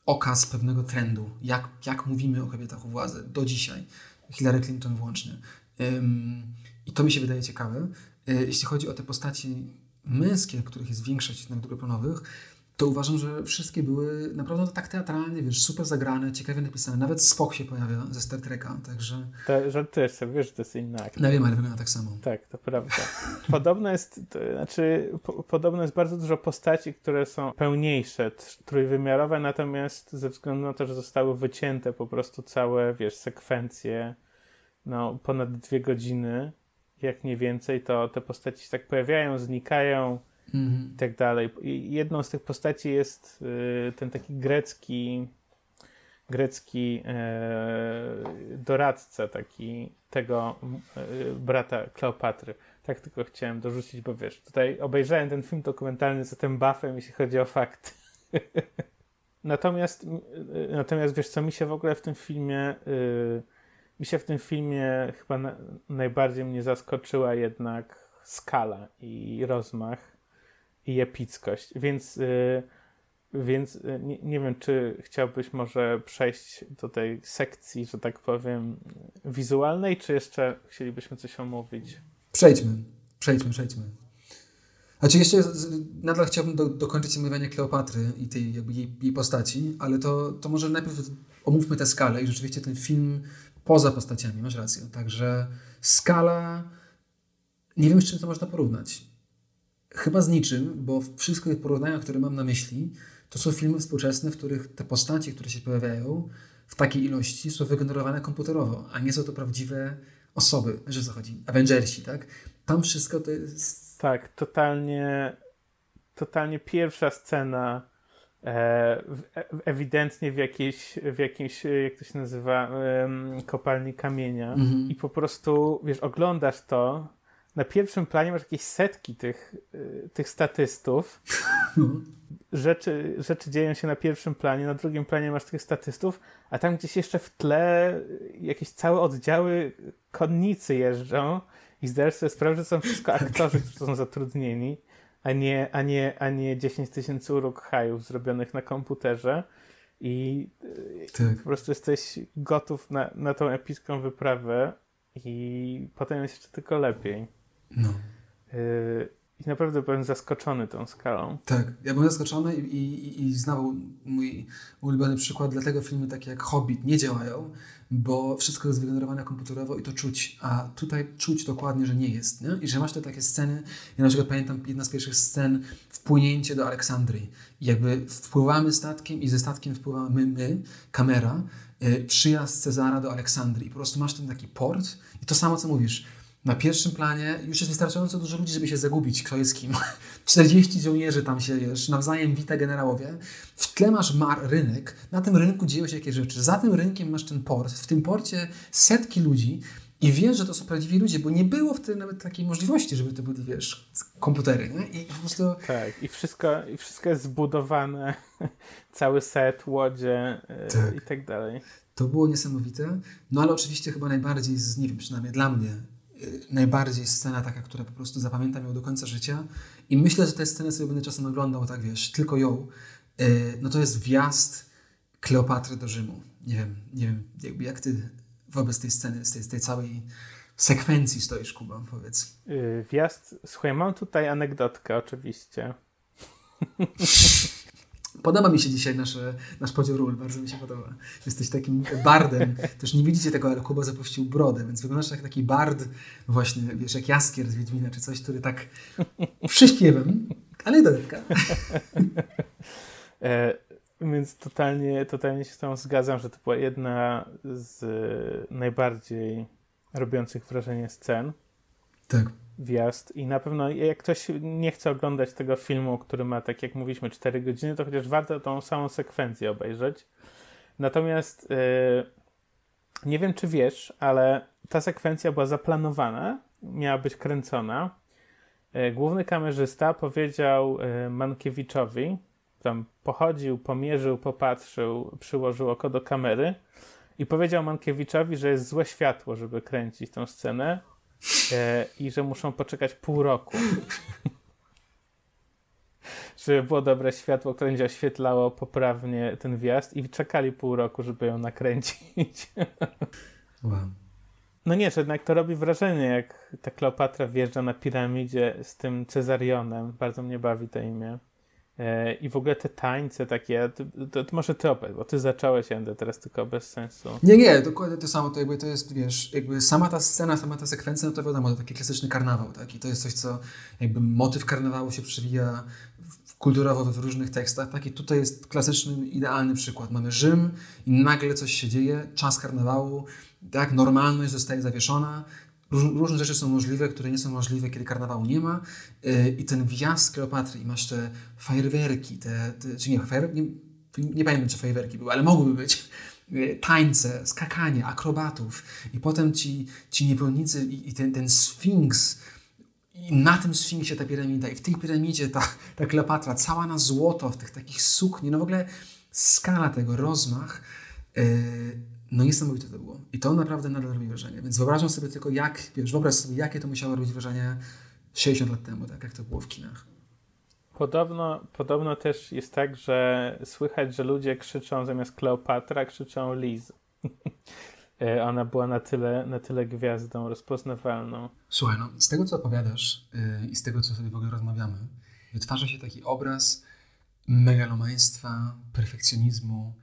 okaz pewnego trendu, jak, jak mówimy o kobietach u władzy do dzisiaj. Hillary Clinton włącznie. Ym, I to mi się wydaje ciekawe. Y, jeśli chodzi o te postaci męskie, których jest większość jednak drugoplanowych, to uważam, że wszystkie były naprawdę tak teatralnie, wiesz, super zagrane, ciekawie napisane. Nawet Spock się pojawia ze Star Treka, także... To żartujesz sobie, wiesz, że to jest inny aktor. No wiem, ale wygląda tak samo. Tak, to prawda. Podobno jest, to znaczy, po, podobno jest bardzo dużo postaci, które są pełniejsze, trójwymiarowe, natomiast ze względu na to, że zostały wycięte po prostu całe, wiesz, sekwencje, no, ponad dwie godziny, jak nie więcej, to te postaci się tak pojawiają, znikają, mhm. i tak dalej. Jedną z tych postaci jest y, ten taki grecki grecki e, doradca taki tego e, brata Kleopatry. Tak tylko chciałem dorzucić, bo wiesz, tutaj obejrzałem ten film dokumentalny z tym buffem, jeśli chodzi o fakty. natomiast, y, natomiast wiesz co, mi się w ogóle w tym filmie y, mi się w tym filmie chyba na, najbardziej mnie zaskoczyła jednak skala i rozmach i epickość. Więc, yy, więc yy, nie, nie, wiem, czy chciałbyś może przejść do tej sekcji, że tak powiem, wizualnej, czy jeszcze chcielibyśmy coś omówić? Przejdźmy, przejdźmy, przejdźmy. Znaczy jeszcze nadal chciałbym do, dokończyć omawianie Kleopatry i tej jakby jej, jej, postaci, ale to, to może najpierw omówmy tę skalę i rzeczywiście ten film poza postaciami, masz rację. Także skala, nie wiem z czym to można porównać. Chyba z niczym, bo wszystkie porównania, które mam na myśli, to są filmy współczesne, w których te postacie, które się pojawiają w takiej ilości są wygenerowane komputerowo, a nie są to prawdziwe osoby. O co chodzi? Avengersi, tak? Tam wszystko to jest... Tak, totalnie totalnie pierwsza scena e, w, ewidentnie w jakiejś, w jakiejś, jak to się nazywa, e, kopalni kamienia mhm. i po prostu, wiesz, oglądasz to na pierwszym planie masz jakieś setki tych, y, tych statystów. Rzeczy, rzeczy dzieją się na pierwszym planie, na drugim planie masz tych statystów, a tam gdzieś jeszcze w tle jakieś całe oddziały konnicy jeżdżą i zdajesz sobie sprawę, że są wszystko aktorzy, którzy są zatrudnieni, a nie, a nie, a nie 10 tysięcy urok hajów zrobionych na komputerze. I y, tak. po prostu jesteś gotów na, na tą epicką wyprawę i potem jest jeszcze tylko lepiej. No. Y, i naprawdę byłem zaskoczony tą skalą. Tak, ja byłem zaskoczony i, i, i znowu mój ulubiony przykład, dlatego filmy takie jak Hobbit nie działają, bo wszystko jest wygenerowane komputerowo i to czuć, a tutaj czuć dokładnie, że nie jest. Nie? I że masz te takie sceny, ja na przykład pamiętam jedna z pierwszych scen, wpłynięcie do Aleksandrii. I jakby wpływamy statkiem i ze statkiem wpływamy my, my kamera, y, przyjazd Cezara do Aleksandrii. Po prostu masz ten taki port i to samo, co mówisz, na pierwszym planie już jest wystarczająco dużo ludzi, żeby się zagubić, kto jest kim. 40 żołnierzy tam się, wiesz, nawzajem wita generałowie. W tle masz mar rynek, na tym rynku dzieją się jakieś rzeczy. Za tym rynkiem masz ten port, w tym porcie setki ludzi i wiesz, że to są prawdziwi ludzie, bo nie było wtedy nawet takiej możliwości, żeby to były, wiesz, komputery, nie? I po prostu... Tak, i wszystko, i wszystko jest zbudowane, cały set, łodzie yy, tak. i tak dalej. To było niesamowite, no ale oczywiście chyba najbardziej, z, nie wiem, przynajmniej dla mnie, najbardziej scena taka, która po prostu zapamiętam ją do końca życia i myślę, że tę scenę sobie będę czasem oglądał, tak wiesz, tylko ją, y, no to jest wjazd Kleopatry do Rzymu. Nie wiem, nie wiem jakby jak ty wobec tej sceny, z tej, z tej całej sekwencji stoisz, Kuba, powiedz. Yy, wjazd, słuchaj, mam tutaj anegdotkę oczywiście. Podoba mi się dzisiaj nasze, nasz podział ról, bardzo mi się podoba. Jesteś takim bardem. Też nie widzicie tego, ale Kuba zapuścił brodę, więc wyglądasz jak taki bard, właśnie, wiesz, jak Jaskier z Wiedźmina, czy coś, który tak przyśpiewem, ale dodatka. e, więc totalnie, totalnie się z tą zgadzam, że to była jedna z najbardziej robiących wrażenie scen. Tak wjazd i na pewno jak ktoś nie chce oglądać tego filmu, który ma, tak jak mówiliśmy, 4 godziny, to chociaż warto tą samą sekwencję obejrzeć. Natomiast yy, nie wiem, czy wiesz, ale ta sekwencja była zaplanowana, miała być kręcona. Yy, główny kamerzysta powiedział yy, Mankiewiczowi, tam pochodził, pomierzył, popatrzył, przyłożył oko do kamery i powiedział Mankiewiczowi, że jest złe światło, żeby kręcić tą scenę i że muszą poczekać pół roku. żeby było dobre światło, które będzie oświetlało poprawnie ten wjazd i czekali pół roku, żeby ją nakręcić. wow. No nie, że jednak to robi wrażenie, jak ta Kleopatra wjeżdża na piramidzie z tym Cezarionem. Bardzo mnie bawi to imię. E, I w ogóle te tańce takie, to, to może opowiedz, bo ty zacząłeś, Ende, teraz tylko bez sensu. Nie, nie, dokładnie to samo, to jakby to jest, wiesz, jakby sama ta scena, sama ta sekwencja, no to wiadomo, to taki klasyczny karnawał, tak? I to jest coś, co jakby motyw karnawału się przewija kulturowo w różnych tekstach, tak? I tutaj jest klasyczny, idealny przykład. Mamy Rzym i nagle coś się dzieje, czas karnawału, tak? Normalność zostaje zawieszona, różne rzeczy są możliwe, które nie są możliwe, kiedy karnawału nie ma. Y, I ten wjazd Kleopatry, i masz te fajerwerki, te, te, czy nie, fajer, nie, nie pamiętam, czy fajerwerki były, ale mogłyby być. Y, tańce, skakanie, akrobatów, i potem ci, ci niewolnicy, i, i ten, ten sfinks, i na tym sfinksie ta piramida, i w tej piramidzie ta, ta Kleopatra, cała na złoto, w tych takich sukni, no w ogóle skala tego, rozmach. Yy, no niesamowite to było. I to naprawdę nadal robi wrażenie. Więc wyobrażam sobie tylko, jak, wiesz, wyobraź sobie, jakie to musiało robić wrażenie 60 lat temu, tak jak to było w kinach. Podobno, podobno też jest tak, że słychać, że ludzie krzyczą zamiast Kleopatra, krzyczą Liz. E, ona była na tyle, na tyle gwiazdą rozpoznawalną. Słuchaj, no, z tego co opowiadasz yy, i z tego co sobie w ogóle rozmawiamy, wytwarza się taki obraz megalomaństwa, perfekcjonizmu,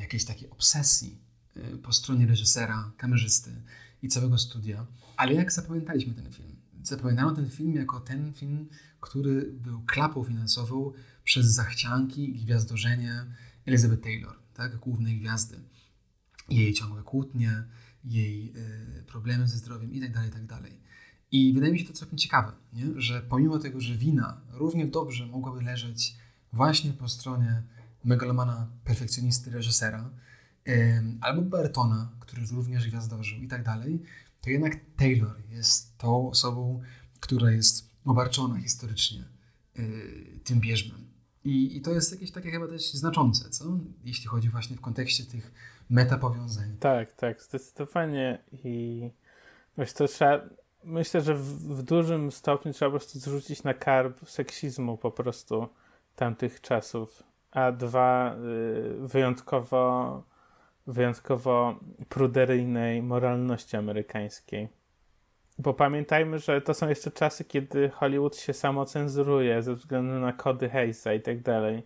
jakiejś takiej obsesji Y, po stronie reżysera, kamerzysty i całego studia. Ale jak zapamiętaliśmy ten film? Zapamiętano ten film jako ten film, który był klapą finansową przez zachcianki i gwiazdorzenie Elizabeth Taylor, tak, głównej gwiazdy. Jej ciągłe kłótnie, jej y, problemy ze zdrowiem itd., tak itd. Tak I wydaje mi się to całkiem ciekawe, nie? że pomimo tego, że wina równie dobrze mogłaby leżeć właśnie po stronie megalomana, perfekcjonisty, reżysera, albo Bertona, który również gwiazdożył i tak dalej, to jednak Taylor jest tą osobą, która jest obarczona historycznie y, tym bierzmem. I, I to jest jakieś takie chyba też znaczące, co? Jeśli chodzi właśnie w kontekście tych metapowiązań. Tak, tak, zdecydowanie. I myślę, trzeba, myślę że w, w, dużym stopniu trzeba po prostu zrzucić na karb seksizmu po prostu tamtych czasów. A dwa, y, wyjątkowo wyjątkowo pruderyjnej moralności amerykańskiej. bo pamiętajmy, że to są jeszcze czasy, kiedy Hollywood się samo cenzuruje ze względu na kody Hayesa i tak dalej.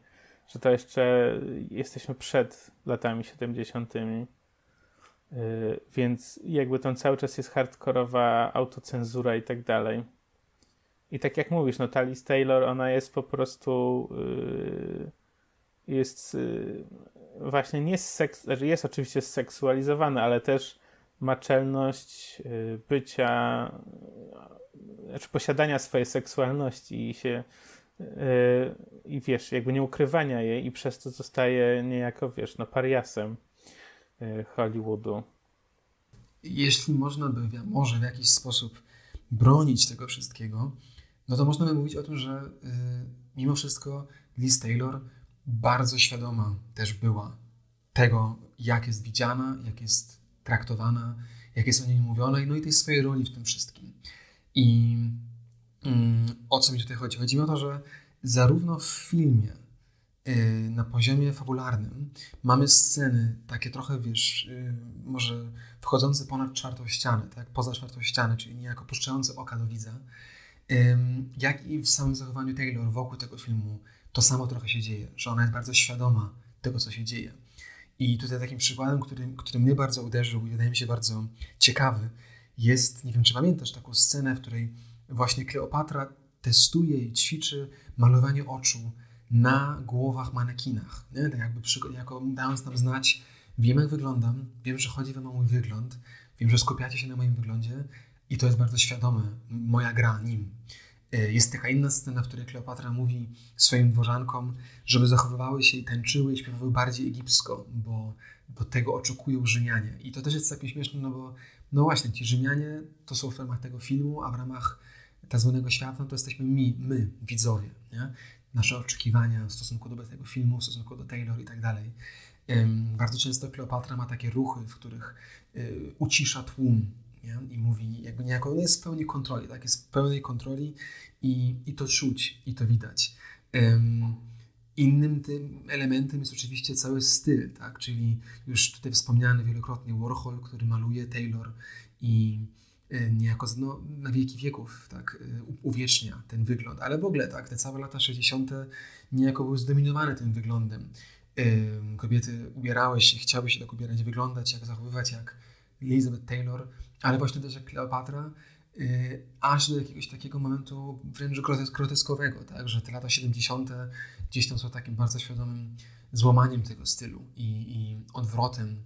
Że to jeszcze jesteśmy przed latami 70. Yy, więc jakby tam cały czas jest hardkorowa autocenzura i tak dalej. I tak jak mówisz, no ta Liz Taylor, ona jest po prostu yy, jest yy, właśnie nie seks, znaczy jest oczywiście seksualizowana, ale też ma czelność y, bycia, znaczy posiadania swojej seksualności i się y, i wiesz, jakby nie ukrywania jej i przez to zostaje niejako, wiesz, no pariasem y, Hollywoodu. Jeśli można by, może w jakiś sposób bronić tego wszystkiego, no to można by mówić o tym, że mimo wszystko Liz Taylor bardzo świadoma też była tego, jak jest widziana, jak jest traktowana, jak jest o niej mówione, no i tej swojej roli w tym wszystkim. I mm, o co mi tutaj chodzi? Chodzi mi o to, że zarówno w filmie, yy, na poziomie fabularnym mamy sceny takie trochę, wiesz, yy, może wchodzące ponad czwartą ścianę, tak, poza czwartą ścianę, czyli niejako puszczające oka do widza, jak i w samym zachowaniu Taylor wokół tego filmu to samo trochę się dzieje, że ona jest bardzo świadoma tego, co się dzieje. I tutaj takim przykładem, który, który mnie bardzo uderzył i wydaje mi się bardzo ciekawy, jest, nie wiem czy pamiętasz taką scenę, w której właśnie Kleopatra testuje i ćwiczy malowanie oczu na głowach manekinach. Nie? Tak jakby przy, jako dając nam znać, wiem jak wyglądam, wiem, że chodzi wam o mój wygląd, wiem, że skupiacie się na moim wyglądzie i to jest bardzo świadome, moja gra nim. E, jest taka inna scena, w której Kleopatra mówi swoim dworzankom, żeby zachowywały się i tańczyły i śpiewały bardziej egipsko, bo, bo tego oczekują Rzymianie. I to też jest takie śmieszne, no bo no właśnie, ci Rzymianie to są w ramach tego filmu, a w ramach tak zwanego świata to jesteśmy my, my widzowie. Nie? Nasze oczekiwania w stosunku do tego filmu, w stosunku do Taylor i tak dalej. Bardzo często Kleopatra ma takie ruchy, w których y, ucisza tłum, nie? i mówi jakby niejako, on jest w pełni kontroli, tak? jest w pełnej kontroli i, i to czuć, i to widać. Um, innym tym elementem jest oczywiście cały styl, tak? czyli już tutaj wspomniany wielokrotnie Warhol, który maluje Taylor i e, niejako no, na wieki wieków tak, e, uwiecznia ten wygląd, ale w ogóle tak, te całe lata 60. niejako były zdominowane tym wyglądem. Kobiety ubierały się, chciały się tak ubierać, wyglądać, jak zachowywać jak Elizabeth Taylor, ale właśnie też jak Kleopatra, yy, aż do jakiegoś takiego momentu wręcz groteskowego, tak? że te lata 70. gdzieś tam są takim bardzo świadomym złamaniem tego stylu i, i odwrotem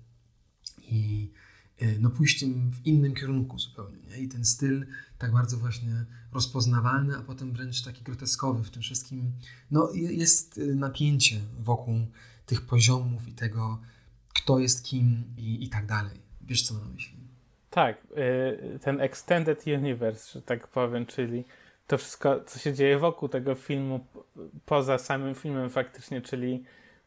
i yy, no pójściem w innym kierunku zupełnie. Nie? I ten styl tak bardzo właśnie rozpoznawalny, a potem wręcz taki groteskowy w tym wszystkim. No jest y, napięcie wokół tych poziomów i tego, kto jest kim i, i tak dalej. Wiesz, co mam na myśli? Tak, y, ten Extended Universe, że tak powiem, czyli to wszystko, co się dzieje wokół tego filmu, poza samym filmem faktycznie, czyli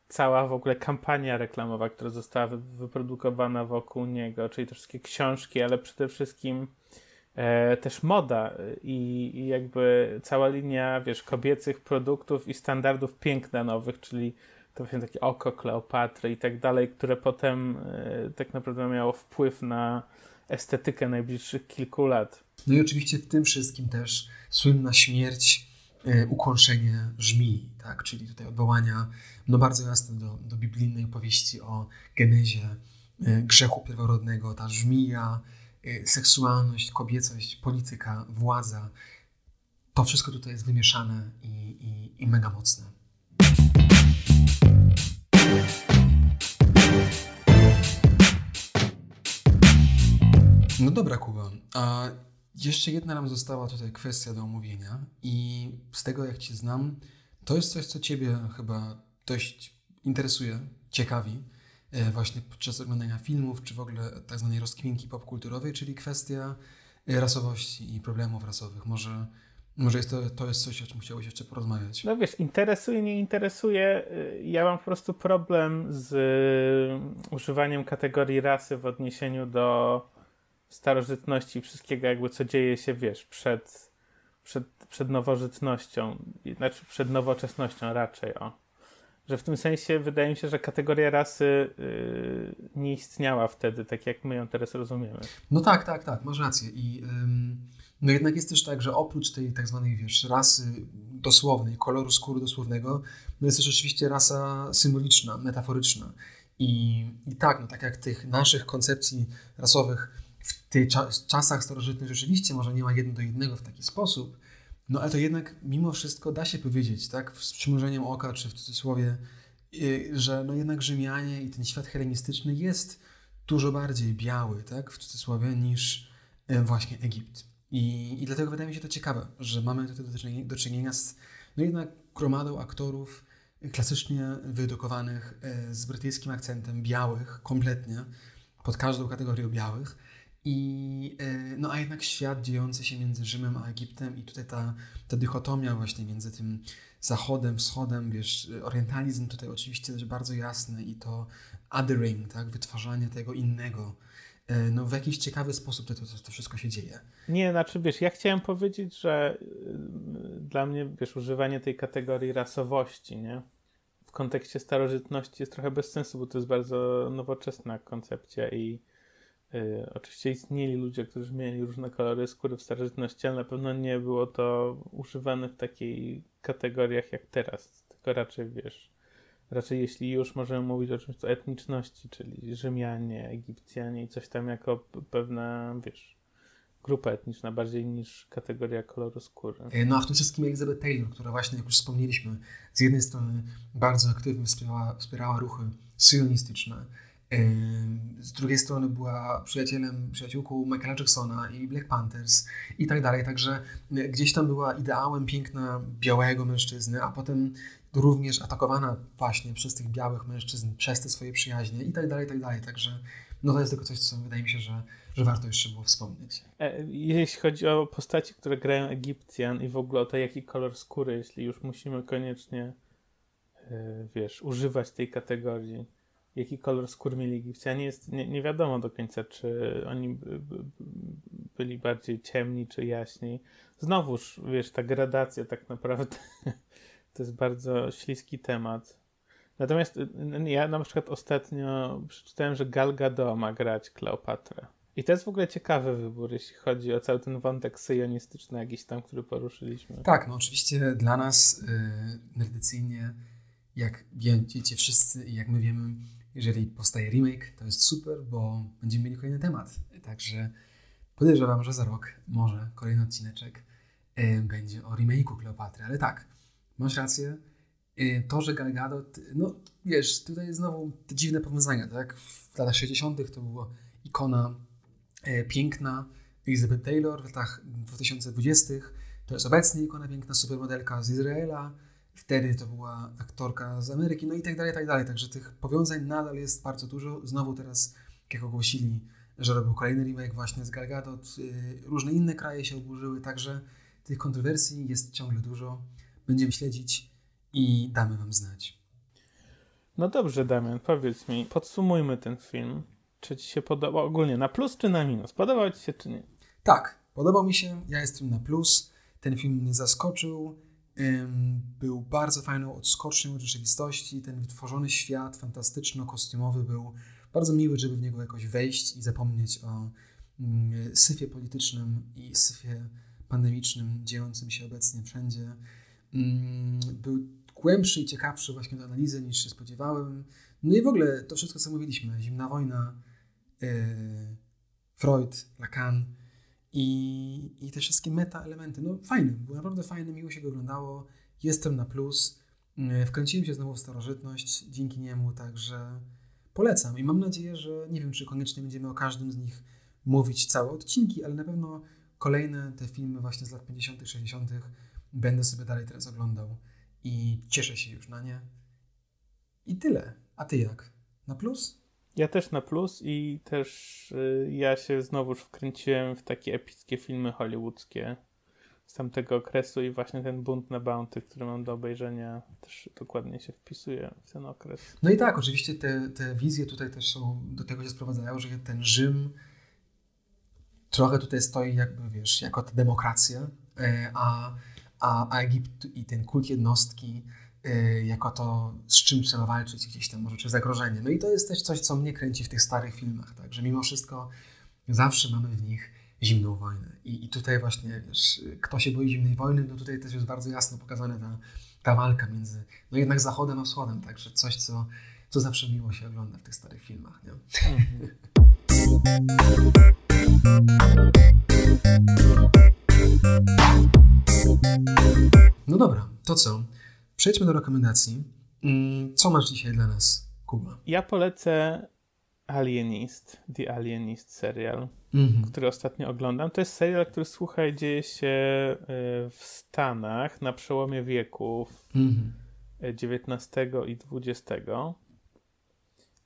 cała w ogóle kampania reklamowa, która została wyprodukowana wokół niego, czyli te wszystkie książki, ale przede wszystkim e, też moda i, i, jakby cała linia, wiesz, kobiecych produktów i standardów piękna nowych, czyli to właśnie takie oko Kleopatry i tak dalej, które potem e, tak naprawdę miało wpływ na estetykę najbliższych kilku lat. No i oczywiście w tym wszystkim też słynna śmierć, e, ukąszenie żmii, tak? czyli tutaj odwołania no bardzo jasne do, do biblijnej opowieści o genezie e, grzechu pierworodnego, ta żmija, e, seksualność, kobiecość, polityka, władza, to wszystko tutaj jest wymieszane i, i, i mega mocne. No dobra, Kuba. A jeszcze jedna nam została tutaj kwestia do omówienia i z tego jak Cię znam, to jest coś, co Ciebie chyba dość interesuje, ciekawi e, właśnie podczas oglądania filmów, czy w ogóle tak zwanej rozkminki popkulturowej, czyli kwestia e, rasowości i problemów rasowych. Może, może jest to, to jest coś, o czym chciałbyś jeszcze porozmawiać. No wiesz, interesuje, nie interesuje. Ja mam po prostu problem z używaniem kategorii rasy w odniesieniu do starożytności, wszystkiego jakby co dzieje się, wiesz, przed, przed, przed nowożytnością, znaczy przed nowoczesnością raczej, o. Że w tym sensie wydaje mi się, że kategoria rasy yy, nie istniała wtedy, tak jak my ją teraz rozumiemy. No tak, tak, tak, masz rację. I No jednak jest też tak, że oprócz tej tak zwanej, wiesz, rasy dosłownej, koloru skóry dosłownego, no jest też oczywiście rasa symboliczna, metaforyczna. I, i tak, no tak jak tych naszych koncepcji rasowych w tych czasach starożytnych rzeczywiście może nie ma jedno do jednego w taki sposób, no ale to jednak mimo wszystko da się powiedzieć, tak, z przymrużeniem oka, czy w cudzysłowie, y, że no jednak Rzymianie i ten świat helenistyczny jest dużo bardziej biały, tak, w cudzysłowie, niż y, właśnie Egipt. I, I dlatego wydaje mi się to ciekawe, że mamy tutaj do czynienia, do czynienia z no jednak gromadą aktorów klasycznie wyedukowanych, y, z brytyjskim akcentem, białych, kompletnie, pod każdą kategorią białych, i, e, no a jednak świat dziejący się między Rzymem a Egiptem i tutaj ta, ta dychotomia właśnie między tym zachodem, wschodem, wiesz, orientalizm tutaj oczywiście też bardzo jasny i to othering, tak, wytwarzanie tego innego. E, no w jakiś ciekawy sposób to, to, to wszystko się dzieje. Nie, znaczy wiesz, ja chciałem powiedzieć, że y, dla mnie, wiesz, używanie tej kategorii rasowości, nie? W kontekście starożytności jest trochę bez sensu, bo to jest bardzo nowoczesna koncepcja i Y, oczywiście istnieli ludzie, którzy mieli różne kolory skóry w starożytności, ale na pewno nie było to używane w takiej kategoriach jak teraz. Tylko raczej wiesz, raczej jeśli już możemy mówić o czymś co etniczności, czyli Rzymianie, Egipcjanie i coś tam jako pewna, wiesz, grupa etniczna bardziej niż kategoria koloru skóry. E, no a w tym wszystkim Elizabeth Taylor, która właśnie, jak już wspomnieliśmy, z jednej strony bardzo aktywnie wspierała, wspierała ruchy sionistyczne, z drugiej strony była przyjacielem, przyjaciółką Michaela Jacksona i Black Panthers i tak dalej. Także gdzieś tam była ideałem piękna białego mężczyzny, a potem również atakowana właśnie przez tych białych mężczyzn, przez te swoje przyjaźnie i tak dalej, i tak dalej. Także no to jest tylko coś, co wydaje mi się, że, że warto jeszcze było wspomnieć. E, jeśli chodzi o postaci, które grają Egipcjan i w ogóle o to, jaki kolor skóry, jeśli już musimy koniecznie, e, wiesz, używać tej kategorii, jaki kolor skór mieli Egipcjanie, jest nie, nie wiadomo do końca, czy oni byli bardziej ciemni, czy jaśni. Znowuż, wiesz, ta gradacja tak naprawdę to jest bardzo śliski temat. Natomiast ja na przykład ostatnio przeczytałem, że Gal Gadot ma grać Kleopatrę. I to jest w ogóle ciekawy wybór, jeśli chodzi o cały ten wątek syjonistyczny jakiś tam, który poruszyliśmy. Tak, no oczywiście dla nas yy, tradycyjnie, jak wiecie wszyscy i jak my wiemy, jeżeli powstaje remake, to jest super, bo będziemy mieli kolejny temat. Także podejrzewam, że za rok może kolejny odcineczek y, będzie o remake'u Kleopatry. Ale tak, masz rację. Y, to, że Gal Gadot, no wiesz, tutaj znowu te dziwne powiązania, tak? W latach 60. to była ikona y, piękna Elizabeth Taylor, w latach 2020 to jest obecnie ikona piękna supermodelka z Izraela, Wtedy to była aktorka z Ameryki, no i tak dalej, i tak dalej. Także tych powiązań nadal jest bardzo dużo. Znowu teraz, jak ogłosili, że robił kolejny remake właśnie z Gal Gadot, yy, różne inne kraje się oburzyły, także tych kontrowersji jest ciągle dużo. Będziemy śledzić i damy Wam znać. No dobrze, Damian, powiedz mi, podsumujmy ten film. Czy Ci się podobał ogólnie, na plus czy na minus? Podobał Ci się czy nie? Tak, podobał mi się, ja jestem na plus. Ten film mnie zaskoczył był bardzo fajną odskocznią od rzeczywistości. Ten wytworzony świat fantastyczno-kostiumowy był bardzo miły, żeby w niego jakoś wejść i zapomnieć o mm, syfie politycznym i syfie pandemicznym dziejącym się obecnie wszędzie. Mm, był głębszy i ciekawszy właśnie do analizy niż się spodziewałem. No i w ogóle to wszystko, co mówiliśmy, zimna wojna, yy, Freud, Lacan, i, i te wszystkie meta-elementy. No fajny, było naprawdę fajne, miło się go oglądało. Jestem na plus. Mm, wkręciłem się znowu w starożytność dzięki niemu, także polecam. I mam nadzieję, że nie wiem, czy koniecznie będziemy o każdym z nich mówić całe odcinki, ale na pewno kolejne te filmy właśnie z lat 50., 60. będę sobie dalej teraz oglądał i cieszę się już na nie. I tyle. A ty jak? Na plus? Ja też na plus i też y, ja się znowuż wkręciłem w takie epickie filmy hollywoodzkie z tamtego okresu i właśnie ten bunt na Bounty, który mam do obejrzenia, też dokładnie się wpisuje w ten okres. No i tak, oczywiście te, te wizje tutaj też są, do tego się sprowadzają, że ten Rzym trochę tutaj stoi jakby, wiesz, jako ta demokracja, e, a, a, a Egipt i ten kult jednostki jako to, z czym trzeba walczyć gdzieś tam, może czy zagrożenie. No i to jest też coś, co mnie kręci w tych starych filmach, tak, że mimo wszystko zawsze mamy w nich zimną wojnę. I, I tutaj właśnie, wiesz, kto się boi zimnej wojny, no tutaj też jest bardzo jasno pokazana ta, ta walka między, no jednak zachodem a wschodem, także coś, co, co zawsze miło się ogląda w tych starych filmach, nie? Mhm. No dobra, to co? Przejdźmy do rekomendacji. Mm, co masz dzisiaj dla nas, Kuba? Ja polecę Alienist, The Alienist serial, mm-hmm. który ostatnio oglądam. To jest serial, który słuchaj, dzieje się y, w Stanach na przełomie wieków mm-hmm. XIX i XX.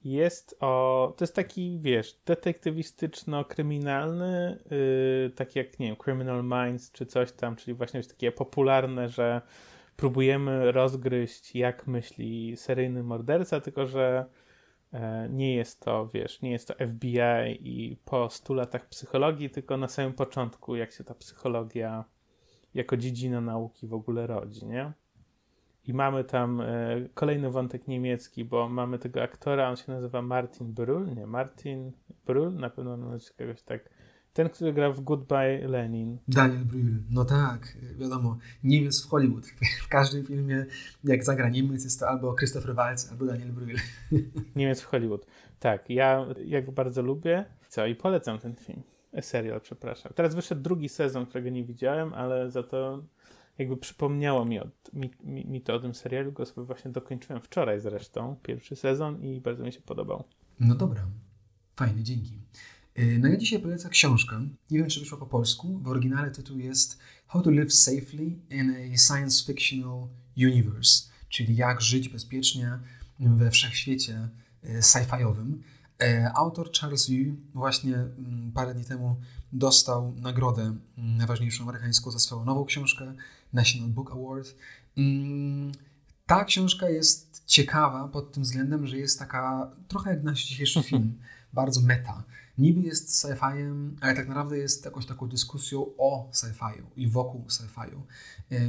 Jest o. To jest taki, wiesz, detektywistyczno-kryminalny, yy, taki jak, nie wiem, Criminal Minds czy coś tam, czyli właśnie takie popularne, że próbujemy rozgryźć, jak myśli seryjny morderca, tylko że e, nie jest to, wiesz, nie jest to FBI i po 100 latach psychologii, tylko na samym początku, jak się ta psychologia jako dziedzina nauki w ogóle rodzi, nie? I mamy tam e, kolejny wątek niemiecki, bo mamy tego aktora, on się nazywa Martin Brühl, nie, Martin Brühl, na pewno mamy czegoś tak. Ten, który gra w Goodbye Lenin. Daniel Brühl, no tak, wiadomo, Niemiec w Hollywood. W każdym filmie, jak zagra Niemiec, jest to albo Christopher Waltz, albo Daniel Brühl. Niemiec w Hollywood. Tak, ja, ja go bardzo lubię. Co, i polecam ten film. E, serial, przepraszam. Teraz wyszedł drugi sezon, którego nie widziałem, ale za to jakby przypomniało mi, od, mi, mi, mi, to o tym serialu, go sobie właśnie dokończyłem wczoraj zresztą, pierwszy sezon i bardzo mi się podobał. No dobra, fajnie, dzięki. Y, no ja dzisiaj polecam książkę, nie wiem czy wyszła po polsku, w oryginale tytuł jest How to Live Safely in a Science Fictional Universe, czyli jak żyć bezpiecznie we wszechświecie y, sci-fiowym. Y, autor Charles Yu właśnie mm, parę dni temu dostał nagrodę mm, najważniejszą amerykańską za swoją nową książkę National Book Award. Mm, ta książka jest ciekawa pod tym względem, że jest taka trochę jak nasz dzisiejszy film, bardzo meta. Niby jest sci-fiem, ale tak naprawdę jest jakąś taką dyskusją o sci-fiu i wokół sci-fiu.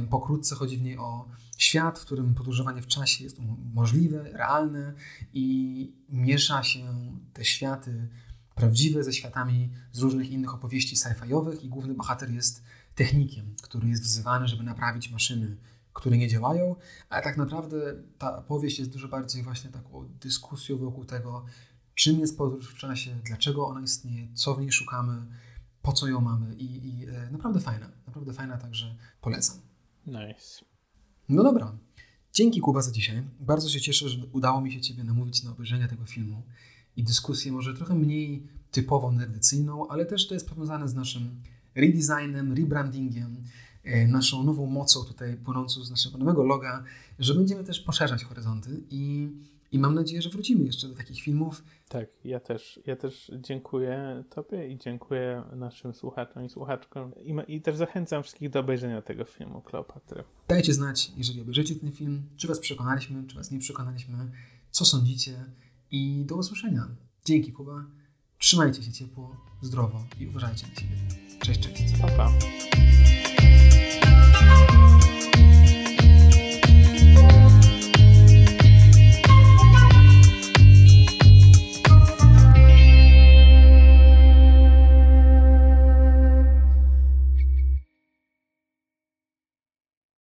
Pokrótce chodzi w niej o świat, w którym podróżowanie w czasie jest możliwe, realne i miesza się te światy prawdziwe ze światami z różnych innych opowieści sci-fiowych i główny bohater jest technikiem, który jest wzywany, żeby naprawić maszyny, które nie działają, ale tak naprawdę ta opowieść jest dużo bardziej właśnie taką dyskusją wokół tego, czym jest podróż w czasie, dlaczego ona istnieje, co w niej szukamy, po co ją mamy i, i e, naprawdę fajna, naprawdę fajna, także polecam. Nice. No dobra. Dzięki Kuba za dzisiaj. Bardzo się cieszę, że udało mi się Ciebie namówić na obejrzenie tego filmu i dyskusję może trochę mniej typowo nerdycyjną, ale też to jest powiązane z naszym redesignem, rebrandingiem, e, naszą nową mocą tutaj płynącą z naszego nowego loga, że będziemy też poszerzać horyzonty i, i mam nadzieję, że wrócimy jeszcze do takich filmów. Tak, ja też, ja też dziękuję Tobie i dziękuję naszym słuchaczom i słuchaczkom i, i też zachęcam wszystkich do obejrzenia tego filmu Kleopatry. Dajcie znać, jeżeli obejrzycie ten film, czy Was przekonaliśmy, czy Was nie przekonaliśmy, co sądzicie i do usłyszenia. Dzięki Kuba. Trzymajcie się ciepło, zdrowo i uważajcie na siebie. Cześć, cześć. Pa, pa.